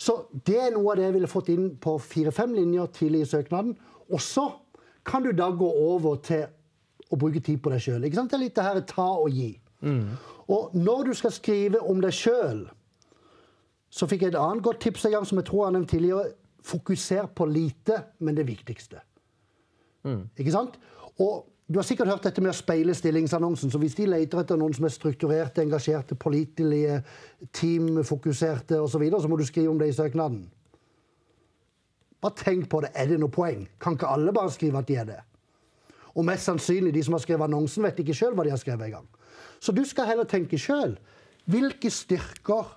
Så det er noe av det jeg ville fått inn på fire-fem linjer tidlig i søknaden. Og så kan du da gå over til å bruke tid på deg sjøl. Det er litt det her ta og gi. Og når du skal skrive om deg sjøl, så fikk jeg et annet godt tips en gang som jeg tror jeg har nevnt tidligere. Fokuser på lite, men det viktigste. Ikke sant? Og du har sikkert hørt dette med å speile stillingsannonsen. Så hvis de leter etter noen som er strukturerte, engasjerte, pålitelige, teamfokuserte osv., så, videre, så må du skrive om det i søknaden. Bare tenk på det. Er det noe poeng? Kan ikke alle bare skrive at de er det? Og mest sannsynlig, de som har skrevet annonsen, vet ikke sjøl hva de har skrevet engang. Så du skal heller tenke sjøl. Hvilke styrker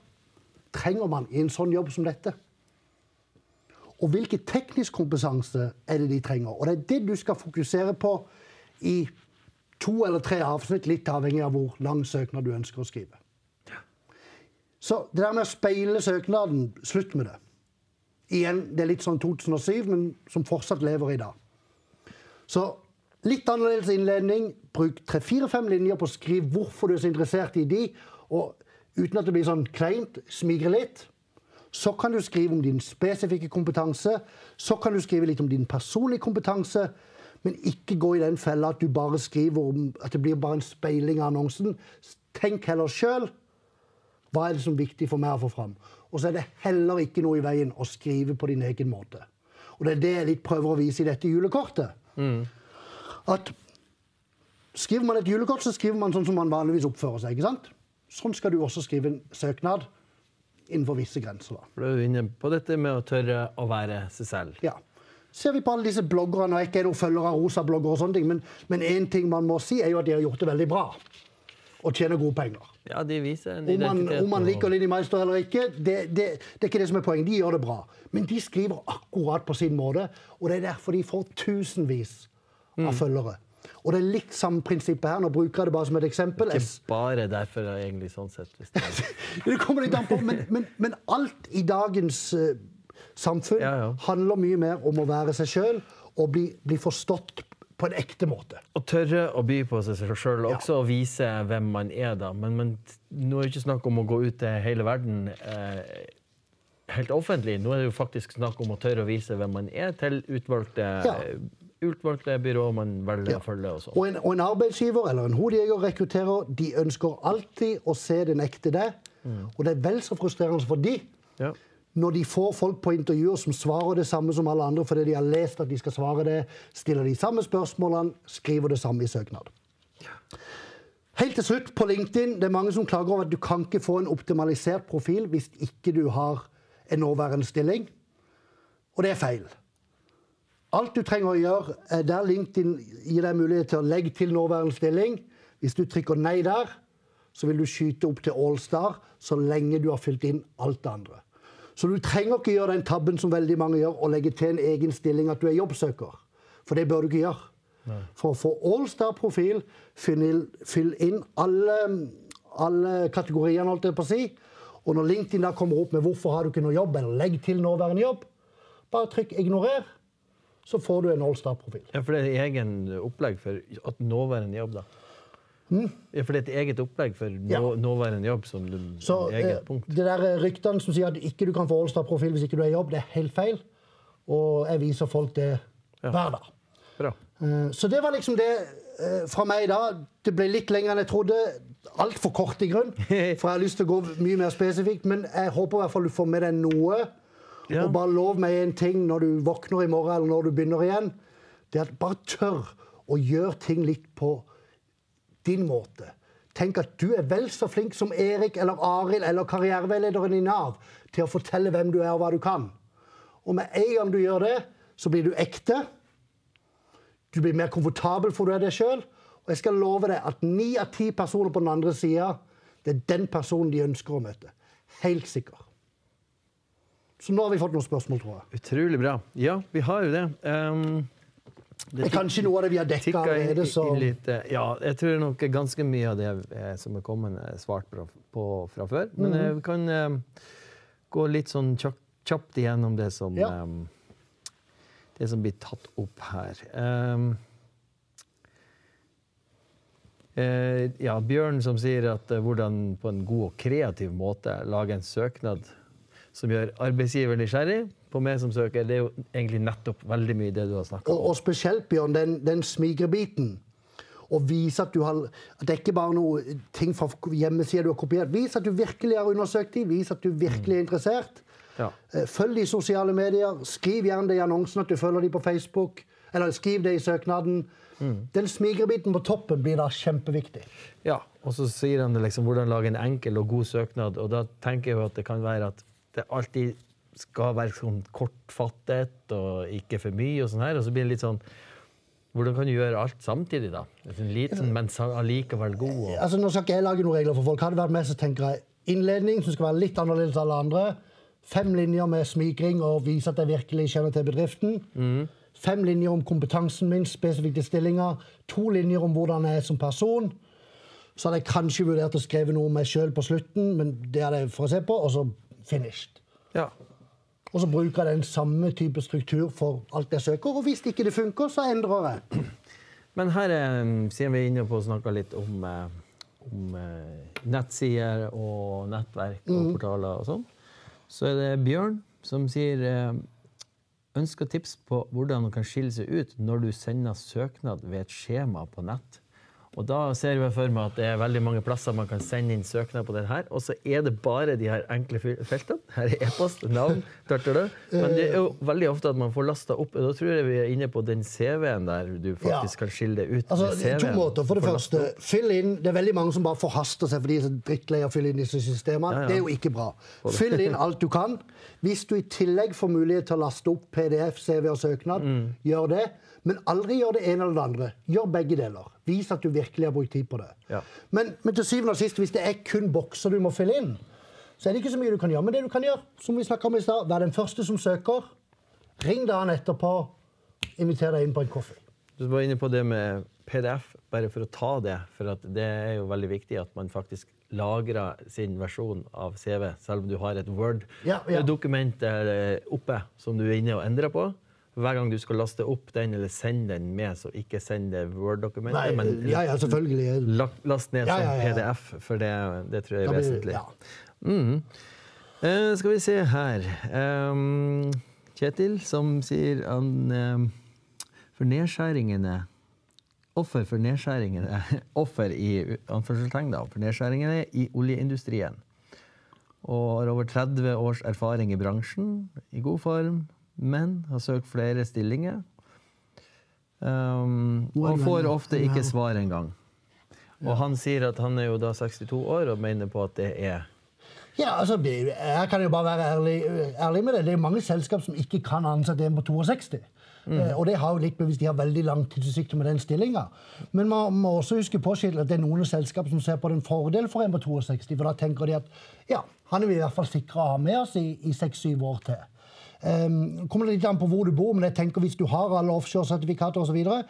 trenger man i en sånn jobb som dette? Og hvilken teknisk kompetanse er det de trenger? Og det er det du skal fokusere på i to eller tre avsnitt, litt avhengig av hvor lang søknad du ønsker å skrive. Så det der med å speile søknaden, slutt med det. Igjen, det er litt sånn 2007, men som fortsatt lever i dag. Så litt annerledes innledning. Bruk tre-fire-fem linjer på å skrive hvorfor du er så interessert i de, og uten at det blir sånn kleint, smigre litt. Så kan du skrive om din spesifikke kompetanse. Så kan du skrive litt om din personlige kompetanse. Men ikke gå i den fella at du bare skriver om at det blir bare en speiling av annonsen. Tenk heller sjøl. Hva er det som er viktig for meg å få fram? Og så er det heller ikke noe i veien å skrive på din egen måte. Og det er det jeg litt prøver å vise i dette julekortet. At skriver man et julekort, så skriver man sånn som man vanligvis oppfører seg. ikke sant? Sånn skal du også skrive en søknad innenfor visse grenser. da. For Da er du inne på dette med å tørre å være seg selv. Ja. Ser vi på alle disse bloggerne, og jeg er ikke noen følger av rosa-blogger, og sånne ting, men, men én ting man må si, er jo at de har gjort det veldig bra. Og tjener gode penger. Ja, de viser en Om man, om man liker Linni Meister eller ikke, det, det, det er ikke det som er poenget. De gjør det bra. Men de skriver akkurat på sin måte, og det er derfor de får tusenvis Mm. av følgere. Og det er litt samme prinsippet her. Nå bruker jeg det bare som et eksempel. Ikke bare derfor, egentlig, sånn sett. Hvis det det kommer litt an på, men, men, men alt i dagens eh, samfunn Ja, ja. handler mye mer om å være seg sjøl og bli, bli forstått på en ekte måte. Å tørre å by på seg sjøl, også å vise hvem man er, da. Men, men nå er det ikke snakk om å gå ut til hele verden eh, helt offentlig. Nå er det jo faktisk snakk om å tørre å vise hvem man er, til utvalgte, Ja. utvalgte byråer man velger Ja. å følge. og sånn. Og en, og en arbeidsgiver eller en hodejeger rekrutterer, de ønsker alltid å se den ekte deg. Og det er vel så frustrerende for de Ja. Når de får folk på intervjuer som svarer det samme som alle andre fordi de har lest at de skal svare det, stiller de samme spørsmålene, skriver det samme i søknad. Helt til slutt, på LinkedIn, det er mange som klager over at du kan ikke få en optimalisert profil hvis ikke du har en nåværende stilling. Og det er feil. Alt du trenger å gjøre, er der LinkedIn gir deg mulighet til å legge til nåværende stilling. Hvis du trykker nei der, så vil du skyte opp til Allstar så lenge du har fylt inn alt det andre. Så du trenger ikke gjøre den tabben som veldig mange gjør, og legge til en egen stilling at du er jobbsøker. For det bør du ikke gjøre. For å få Allstar-profil, fyll inn alle, alle kategoriene, holdt jeg på å si. Og når LinkedIn da kommer opp med 'hvorfor har du ikke noe jobb', eller 'legg til nåværende jobb', bare trykk 'ignorer', så får du en Allstar-profil. Ja, for det er egen opplegg for at nåværende jobb, da. Ja, for det er et eget opplegg for nå, Ja. nåværende jobb som du, Så eget eh, punkt. det der ryktene som sier at ikke du kan få Olstad-profil hvis ikke du er i jobb, det er helt feil. Og jeg viser folk det hver dag. Bra. Eh, Så det var liksom det eh, fra meg da. Det ble litt lenger enn jeg trodde. Altfor kort i grunn. For jeg har lyst til å gå mye mer spesifikt. Men jeg håper i hvert fall du får med deg noe. Ja. Og bare lov meg en ting når du våkner i morgen, eller når du begynner igjen. Det er at bare tør å gjøre ting litt på din måte. Tenk at du er vel så flink som Erik eller Arild eller karriereveilederen i Nav til å fortelle hvem du er og hva du kan. Og med en gang du gjør det, så blir du ekte. Du blir mer komfortabel for du er deg sjøl. Og jeg skal love deg at ni av ti personer på den andre sida, det er den personen de ønsker å møte. Helt sikker. Så nå har vi fått noen spørsmål, tror jeg. Utrolig bra. Ja, vi har jo det. Ehm, Det er kanskje noe av det vi har dekka allerede, så litt eh, Ja, jeg tror nok ganske mye av det eh, som er kommet, er svart på, fra før. Men Mhm. eh, vi kan eh, gå litt sånn kjapt, igjennom det som Ja. eh, Det som blir tatt opp her. Um, Eh, ja, Bjørn som sier at hvordan på en god og kreativ måte lage en søknad som gjør arbeidsgiver nysgjerrig på meg som søker. Det er jo egentlig nettopp veldig mye det du har snakka om. og spesielt, Bjørn, den, den smigrebiten. Å vise at du har At det ikke bare er noe ting fra hjemmesida du har kopiert. Vis at du virkelig har undersøkt dem. Vis at du virkelig er interessert. Ja. Eh, Følg de i sosiale medier. Skriv gjerne det i annonsen at du følger de på Facebook. Eller skriv det i søknaden. Den smigrebiten på toppen blir da kjempeviktig. Ja, og så sier han liksom hvordan lage en enkel og god søknad. Og da tenker jeg jo at det kan være at det alltid skal være sånn kortfattet og ikke for mye og sånn her. Og så blir det litt sånn Hvordan kan du gjøre alt samtidig, da? En liten, men allikevel god. Og, Altså, nå skal ikke jeg lage noen regler for folk. Hadde det vært med, så tenker jeg innledning som skal være litt annerledes enn alle andre. Fem linjer med smigring og vise at jeg virkelig kjenner til bedriften. Fem linjer om kompetansen min, spesifikt stillinger. To linjer om hvordan jeg er som person. Så hadde jeg kanskje vurdert å skrive noe om meg sjøl på slutten, men det hadde jeg for å se på, og så finished. ja. Og så bruker jeg den samme type struktur for alt jeg søker, og hvis ikke det funker, så endrer jeg. Men her er, siden vi er inne på å snakke litt om, eh, om eh, nettsider og nettverk og portaler og sånn, så er det Bjørn som sier eh, ønsker tips på hvordan man kan skille seg ut når du sender søknad ved et skjema på nett. Og da ser jeg for meg at det er veldig mange plasser man kan sende inn søknad på den her, og så er det bare de her enkle feltene. Her er e-post, navn, tartere. Men det er jo veldig ofte at man får lasta opp. Da tror jeg vi er inne på den CV-en der du faktisk Ja. kan skille det ut. Altså, det to måter. For det første, fyll inn. Det er veldig mange som bare forhaster seg fordi de er så drittlei av å fylle inn disse systemene. Ja, ja. Det er jo ikke bra. Fyll inn alt du kan. Hvis du i tillegg får mulighet til å laste opp PDF, CV og søknad, Mm. gjør det. Men aldri gjør det ene eller det andre. Gjør begge deler. Vis at du virkelig har brukt tid på det. Ja. Men, men til syvende og sist, hvis det er kun bokser du må fylle inn, så er det ikke så mye du kan gjøre. Men det du kan gjøre, som vi om i stad, vær den første som søker. Ring dagen etterpå. Inviter deg inn på en kaffe. Du var inne på det med PDF, bare for å ta det. For at det er jo veldig viktig at man faktisk lagrer sin versjon av CV, selv om du har et. Word-dokument ja, ja. oppe som du er inne og endrer på. Hver gang du skal laste opp den eller sende den med, så ikke send det Word-dokumentet, men ja, last ned som. PDF, for det, det tror jeg er vesentlig. Mhm. Eh, skal vi se her um, Kjetil, som sier han um, For nedskjæringene Offer for nedskjæringene Offer i anførselstegn, da. For nedskjæringene i oljeindustrien. Og har over 30 års erfaring i bransjen, i god form, men har søkt flere stillinger. Um, og får ofte ikke svar engang. Og han sier at han er jo da 62 år og mener på at det er Ja, altså, Jeg kan jo bare være ærlig, ærlig med det. Det er mange selskap som ikke kan ansette en på 62. Eh, og det har jo litt bevisst, de har veldig lang tidsutsikt med den stillinga. Men man må også huske på at det er noen selskap som ser på det en fordel for en på 62. For da tenker de at ja, han er vi i hvert fall sikra å ha med oss i, 6-7 år til. Um, kommer det litt an på hvor du bor, men jeg tenker hvis du har alle offshore-sertifikater osv., så, videre,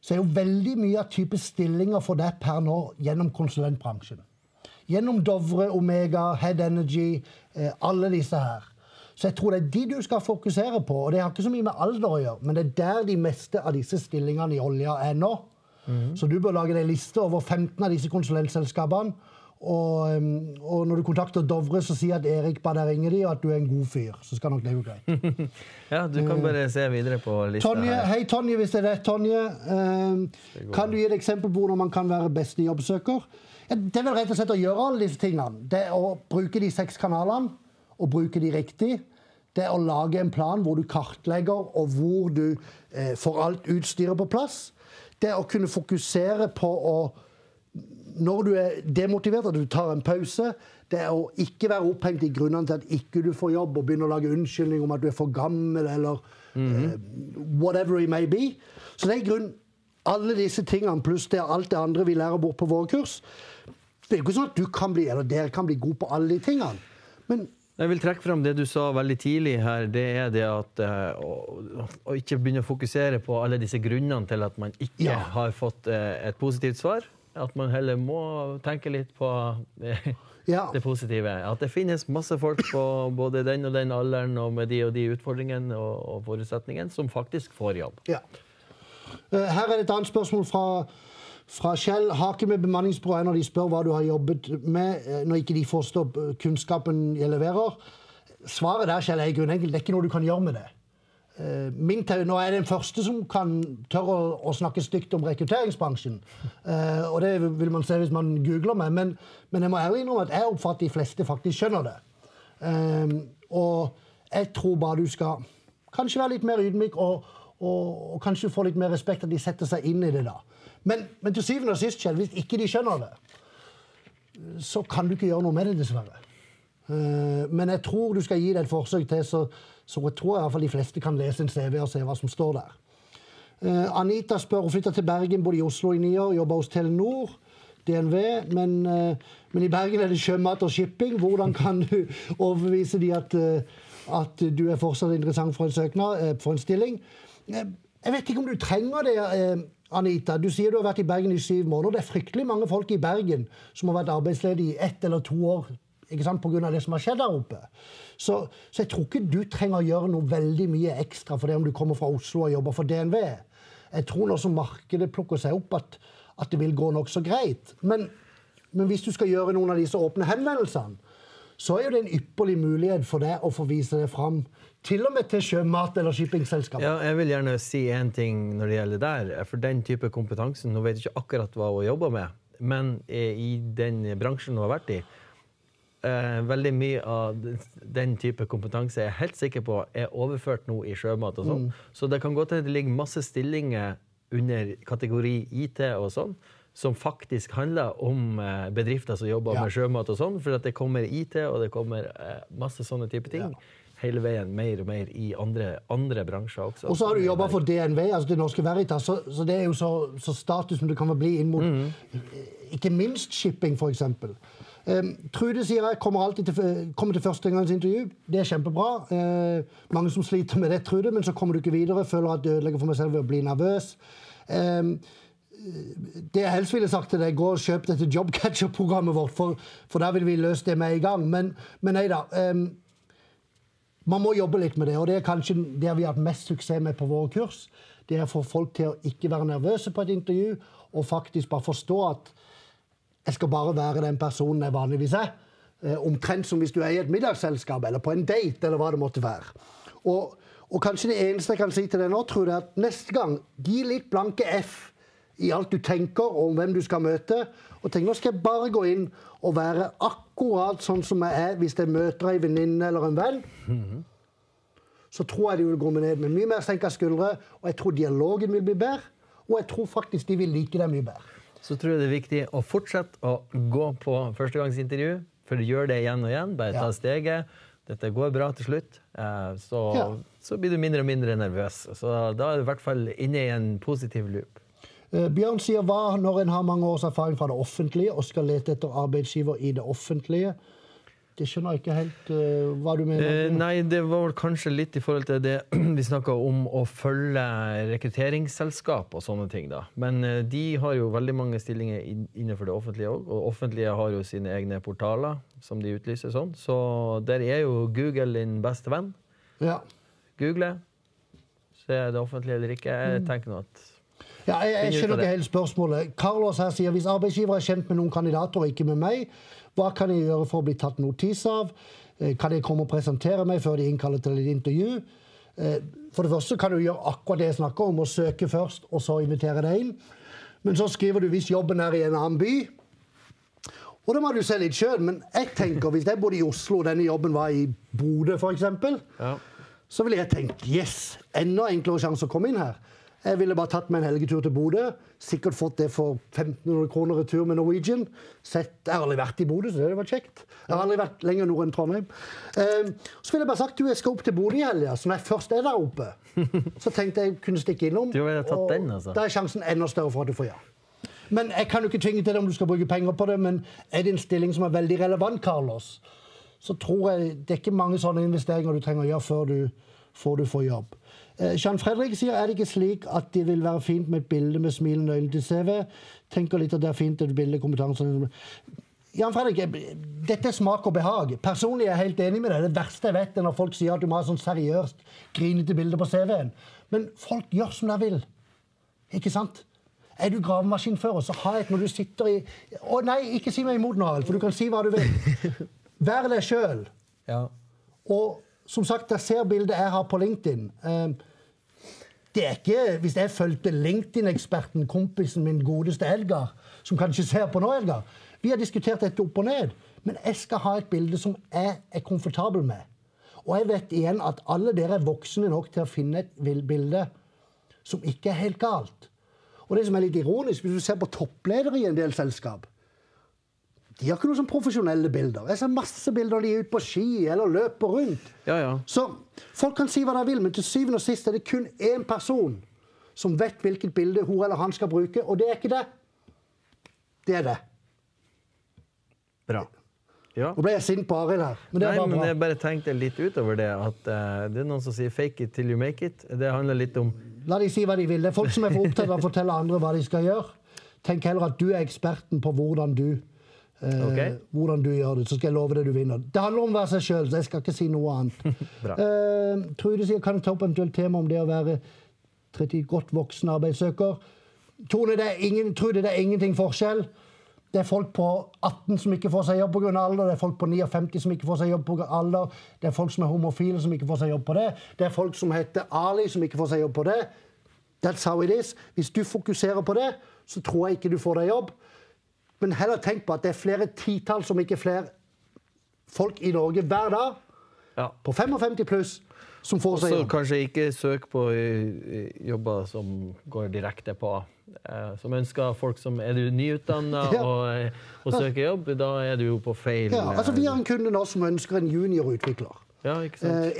så er jo veldig mye av type stillinger for deg per nå gjennom konsulentbransjen. Gjennom Dovre, Omega, Head Energy, eh, alle disse her. Så jeg tror det er de du skal fokusere på. Og det har ikke så mye med alder å gjøre, men det er der de meste av disse stillingene i olja er nå. Så du bør lage deg liste over 15 av disse konsulentselskapene. Og, og når du kontakter Dovre, så si at Erik ba deg ringe de, og at du er en god fyr. Så skal nok det gå greit. Ja, du kan bare se videre på lista Tonje, her. hei Tonje, hvis det er det, Tonje. Eh, kan du gi et eksempel på hvordan man kan være beste jobbsøker? Det er vel rett og slett å gjøre alle disse tingene. Det er å bruke de seks kanalene, og bruke de riktig. Det er å lage en plan hvor du kartlegger, og hvor du eh, får alt utstyret på plass. Det er å kunne fokusere på å når du er demotivert, at du tar en pause. Det er å ikke være opphengt i grunnene til at ikke du får jobb, og begynne å lage unnskyldning om at du er for gammel, eller eh, whatever it may be. Så det er i grunnen alle disse tingene, pluss det alt det andre vi lærer bort på våre kurs. Det er jo ikke sånn at du kan bli, eller dere kan bli gode på alle de tingene. Men Jeg vil trekke fram det du sa veldig tidlig her. Det er det at uh, å, å, ikke begynne å fokusere på alle disse grunnene til at man ikke Ja. har fått uh, et positivt svar. At man heller må tenke litt på uh, Ja. det positive. At det finnes masse folk på både den og den alderen og med de og de utfordringene og, og forutsetningene som faktisk får jobb. Ja. Eh, Her er et annet spørsmål fra, fra Kjell. Hake med bemanningsbyrået når de spør hva du har jobbet med, eh, når ikke de forstår eh, kunnskapen jeg leverer? Svaret der Kjell, er grunnenkelt. Det er ikke noe du kan gjøre med det. Eh, Min nå er jeg den første som kan tørre å, snakke stygt om rekrutteringsbransjen. Og det vil man se hvis man googler meg. Men, men jeg må ærlig innrømme at jeg oppfatter de fleste faktisk skjønner det. Og jeg tror bare du skal kanskje være litt mer ydmyk og, og, og kanskje få litt mer respekt at de setter seg inn i det da. Men, men til syvende og sist, Kjell, hvis ikke de skjønner det, så kan du ikke gjøre noe med det, dessverre. Eh, Men jeg tror du skal gi det et forsøk til, så, så jeg tror i hvert fall de fleste kan lese en CV og se hva som står der. Eh, Anita spør hun flytta til Bergen, bodde i Oslo i ni år, jobba hos Telenor. DNV, men, eh, men i Bergen er det sjømat og shipping. Hvordan kan du overbevise de at, at du er fortsatt interessant for en søknad, for en stilling? Jeg vet ikke om du trenger det, Anita. Du sier du har vært i Bergen i syv måneder. Det er fryktelig mange folk i Bergen som har vært arbeidsledige i ett eller to år ikke sant, pga. det som har skjedd der oppe. Så, så jeg tror ikke du trenger å gjøre noe veldig mye ekstra for det om du kommer fra Oslo og jobber for DNV. Jeg tror nå som markedet plukker seg opp, at, at det vil gå nokså greit. Men, men hvis du skal gjøre noen av disse åpne henvendelsene, så er jo det en ypperlig mulighet for deg å få vise det fram til og med til sjømat- eller shippingselskap. Ja, jeg vil gjerne si én ting når det gjelder der. For den type kompetansen Nå vet jeg ikke akkurat hva hun jobber med, men eh, i den bransjen hun har vært i eh, Veldig mye av den- type kompetanse er jeg helt sikker på er overført nå i sjømat og sånn. Så det kan godt hende det ligger masse stillinger under kategori IT og sånn. Som faktisk handler om eh, bedrifter som jobber Ja. med sjømat og sånn. For at det kommer IT, og det kommer eh, masse sånne type ting. Ja. Hele veien mer og mer i andre, andre bransjer også. Og så har du jobba for DNV, altså Det Norske Veritas, så, så det er jo så, så status som det kan bli inn mot ikke minst shipping, f.eks. Um, Trude sier jeg kommer alltid til, kommer til førstegangsintervju. Det er kjempebra. Uh, mange som sliter med det, Trude, men så kommer du ikke videre. Føler at det ødelegger for meg selv ved å bli nervøs. Um, det jeg helst ville sagt til deg, gå og kjøp dette Jobcatcher-programmet vårt, for, for der vil vi løse det med en gang. Men, men nei da. Um, man må jobbe litt med det, og det er kanskje det vi har hatt mest suksess med på våre kurs. Det er å få folk til å ikke være nervøse på et intervju, og faktisk bare forstå at jeg skal bare være den personen jeg vanligvis er. Eh, omtrent som hvis du er i et middagsselskap eller på en date, eller hva det måtte være. Og, og kanskje det eneste jeg kan si til deg nå, tror jeg, at neste gang, gi litt blanke F i alt du tenker om hvem du skal møte. Og tenk, nå skal jeg bare gå inn og være akkurat sånn som jeg er hvis jeg møter ei venninne eller en venn. Så tror jeg de vil gå med ned med mye mer senka skuldre, og jeg tror dialogen vil bli bedre. Og jeg tror faktisk de vil like deg mye bedre. Så tror jeg det er viktig å fortsette å gå på førstegangsintervju. For du gjør det igjen og igjen. Bare ta Ja. steget. Dette går bra til slutt. Eh, Så, Ja. så blir du mindre og mindre nervøs. Så da er du i hvert fall inne i en positiv loop. Eh, Bjørn sier hva når en har mange års erfaring fra det offentlige og skal lete etter arbeidsgiver i det offentlige? Det skjønner jeg ikke helt uh, hva du mener. Uh, nei, det var vel kanskje litt i forhold til det vi snakka om å følge rekrutteringsselskap og sånne ting, da. Men uh, de har jo veldig mange stillinger innenfor det offentlige òg. Og offentlige har jo sine egne portaler som de utlyser sånn. Så der er jo Google din beste venn. Ja. Google. Se er det offentlige eller ikke. Jeg tenker nå at Ja, jeg, jeg skjønner ikke helt spørsmålet. Carlos her sier hvis arbeidsgiver er kjent med noen kandidater og ikke med meg, hva kan jeg gjøre for å bli tatt notis av? Eh, Kan jeg komme og presentere meg før de innkaller til et intervju? Eh, For det første kan du gjøre akkurat det jeg snakker om, å søke først, og så invitere deg inn. Men så skriver du hvis jobben er i en annen by. Og da må du se litt sjøl, men jeg tenker hvis jeg bodde i Oslo og denne jobben var i Bodø f.eks., Ja. så ville jeg tenkt yes, enda enklere sjanse å komme inn her. Jeg ville bare tatt meg en helgetur til Bodø. Sikkert fått det for 1500 kroner retur med Norwegian. Sett, jeg har aldri vært i Bodø, så det var kjekt. Jeg har aldri vært lenger nord enn Trondheim. Eh, så ville jeg bare sagt du, jeg skal opp til Bodø i helga, så når jeg først er der oppe, så tenkte jeg kunne stikke innom. Du ville tatt den, altså? Da er sjansen enda større for at du får ja. Men jeg kan jo ikke tvinge til det om du skal bruke penger på det, men er det en stilling som er veldig relevant, Carlos, så tror jeg det er ikke mange sånne investeringer du trenger å gjøre før du, før du få jobb. Eh, Jean Fredrik sier er det ikke slik at det vil være fint med et bilde med smilende øyne til CV. Tenker litt at det er fint et bilde kompetanse Jan Fredrik, dette er smak og behag. Personlig er jeg helt enig med deg. Det verste jeg vet, er når folk sier at du må ha sånn seriøst, grinete bilde på CV-en. Men folk gjør som de vil. Ikke sant? Er du gravemaskinfører, så ha et når du sitter i Å nei, ikke si meg imot nå, Harald, for du kan si hva du vil. Vær deg sjøl. Ja. Og som sagt, jeg ser bildet jeg har på LinkedIn. Eh, Det er ikke Hvis jeg fulgte LinkedIn-eksperten, kompisen min godeste Edgar, som kanskje ser på nå, Edgar Vi har diskutert dette opp og ned, men jeg skal ha et bilde som jeg er komfortabel med. Og jeg vet igjen at alle dere er voksne nok til å finne et bilde som ikke er helt galt. Og det som er litt ironisk, hvis du ser på toppledere i en del selskap De har ikke noen sånn profesjonelle bilder. Jeg ser masse bilder de er ute på ski eller løper rundt. ja, ja. Så folk kan si hva de vil, men til syvende og sist er det kun én person som vet hvilket bilde hun eller han skal bruke, og det er ikke det. Det er det. Bra. Ja. Nå ble jeg sint på Arild her, men det Nei, men jeg bare tenkte litt utover det. At uh, det er noen som sier 'fake it till you make it'. Det handler litt om La de si hva de vil. Det er folk som er for opptatt av å fortelle andre hva de skal gjøre. Tenk heller at du er eksperten på hvordan du eh, Ok. hvordan du gjør det, så skal jeg love deg du vinner. Det handler om å være seg sjøl, så jeg skal ikke si noe annet. Eh, Trude sier kan jeg ta opp eventuelt tema om det å være 30 godt voksen arbeidssøker. Tone, det er ingen, Trude, det er ingenting forskjell. Det er folk på 18 som ikke får seg jobb pga. alder. Det er folk på 59 som ikke får seg jobb pga. alder. Det er folk som er homofile som ikke får seg jobb på det. Det er folk som heter Ali som ikke får seg jobb på det. That's how it is. Hvis du fokuserer på det, så tror jeg ikke du får deg jobb. Men heller tenk på at det er flere titalls, om ikke flere, folk i Norge hver dag ja. på 55 pluss som får seg Så Også kanskje ikke søk på eh, jobber som går direkte på. eh, Som ønsker folk som Er du nyutdanna Ja. og, eh, og søker jobb, da er du jo på feil Ja, altså Vi har eh, en kunde nå som ønsker en juniorutvikler. Ja.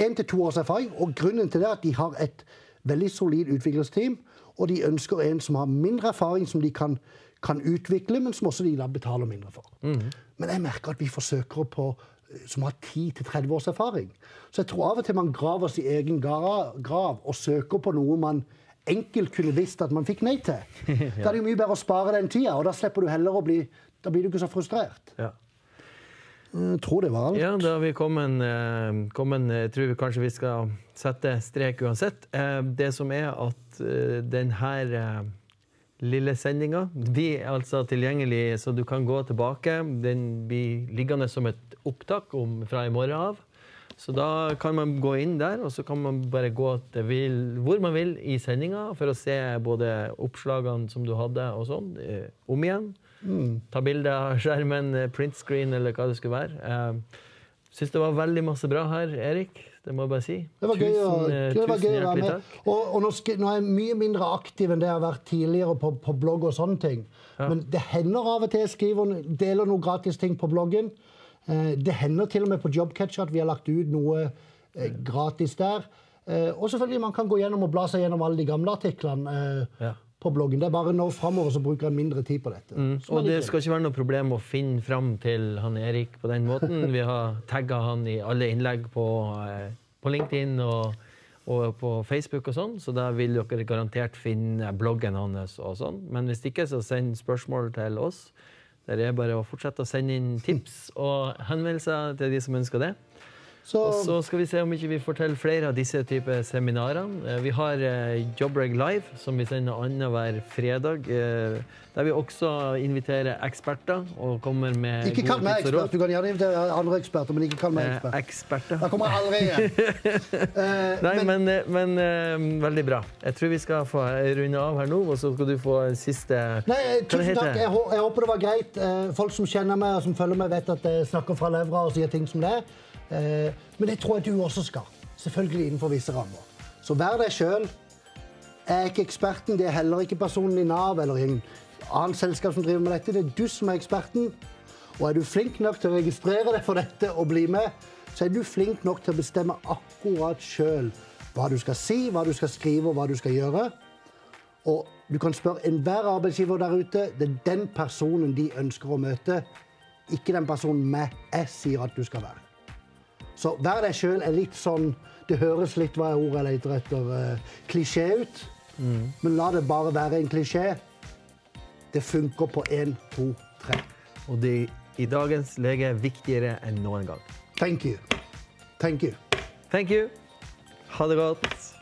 Én til to års erfaring. Og grunnen til det er at de har et veldig solid utviklingsteam. Og de ønsker en som har mindre erfaring, som de kan, kan utvikle, men som også de da betaler mindre for. Men jeg merker at vi forsøker på eh, som har 10-30 års erfaring. Så jeg tror av og til man graver sin egen grav og søker på noe man enkelt kunne visst at man fikk nei til. Da er det jo mye bedre å spare den tida, og da slipper du heller å bli Da blir du ikke så frustrert. Ja. Jeg tror det var alt. Ja, da har vi kommet, eh, kommet Jeg tror vi kanskje vi skal sette strek uansett. Eh, det som er at eh, den her eh, lille sendinga er altså tilgjengelig, så du kan gå tilbake. Den blir liggende som et opptak om, fra i morgen av. Så da kan man gå inn der, og så kan man bare gå vil, hvor man vil i sendinga for å se både oppslagene som du hadde, og sånn, eh, om igjen. Ta bilde av skjermen, eh, print screen eller hva det skulle være. Eh, Syns det var veldig masse bra her, Erik. Det må jeg bare si. Det var gøy, å, Tusen, eh, det var gøy å være med. takk. Og, og nå, skal, nå er jeg mye mindre aktiv enn det jeg har vært tidligere på, på blogg og sånne ting. Men det hender av og til jeg skriver, deler noen gratis ting på bloggen. Eh, det hender til og med på Jobcatcher at vi har lagt ut noe eh, gratis der. Eh, og selvfølgelig man kan gå gjennom og bla seg gjennom alle de gamle artiklene eh, Ja. På bloggen. Det er bare nå framover så bruker jeg mindre tid på dette. Er Og det skal ikke være noe problem å finne fram til han Erik på den måten. Vi har tagga han i alle innlegg på, eh, på LinkedIn og, og på Facebook og sånn, så da vil dere garantert finne bloggen hans og sånn. Men hvis ikke, så send spørsmål til oss. Der er bare å fortsette å sende inn tips og henvendelser til de som ønsker det. Så, Og så skal vi se om ikke vi får til flere av disse typer seminarene. Eh, Vi har eh, Jobreg Live, som vi sender annenhver fredag. eh, Der vi også inviterer eksperter og kommer med ikke kall meg ekspert. Du kan gjerne invitere andre eksperter, men ikke kall meg ekspert. Eksperter. Da kommer jeg aldri igjen. Nei, men, men, men veldig bra. Jeg tror vi skal få runde av her nå, og så skal du få en siste Nei, tusen takk. Jeg, håper det var greit. Folk som kjenner meg og som følger meg, vet at jeg snakker fra levra og sier ting som det er. Eh, Men det tror jeg du også skal. Selvfølgelig innenfor visse rammer. Så vær deg sjøl. Jeg er ikke eksperten, det er heller ikke personen i Nav eller i en annen selskap som driver med dette. Det er du som er eksperten. Og er du flink nok til å registrere deg for dette og bli med, så er du flink nok til å bestemme akkurat sjøl hva du skal si, hva du skal skrive og hva du skal gjøre. Og du kan spørre enhver arbeidsgiver der ute. Det er den personen de ønsker å møte, ikke den personen med jeg sier at du skal være. Så vær deg sjøl er litt sånn Det høres litt hva er ordet jeg leter etter uh, klisjé ut. Men la det bare være en klisjé. Det funker på én, to, tre. Og det i dagens lege er viktigere enn noen gang. Thank you. Thank you. Thank you. Ha det godt.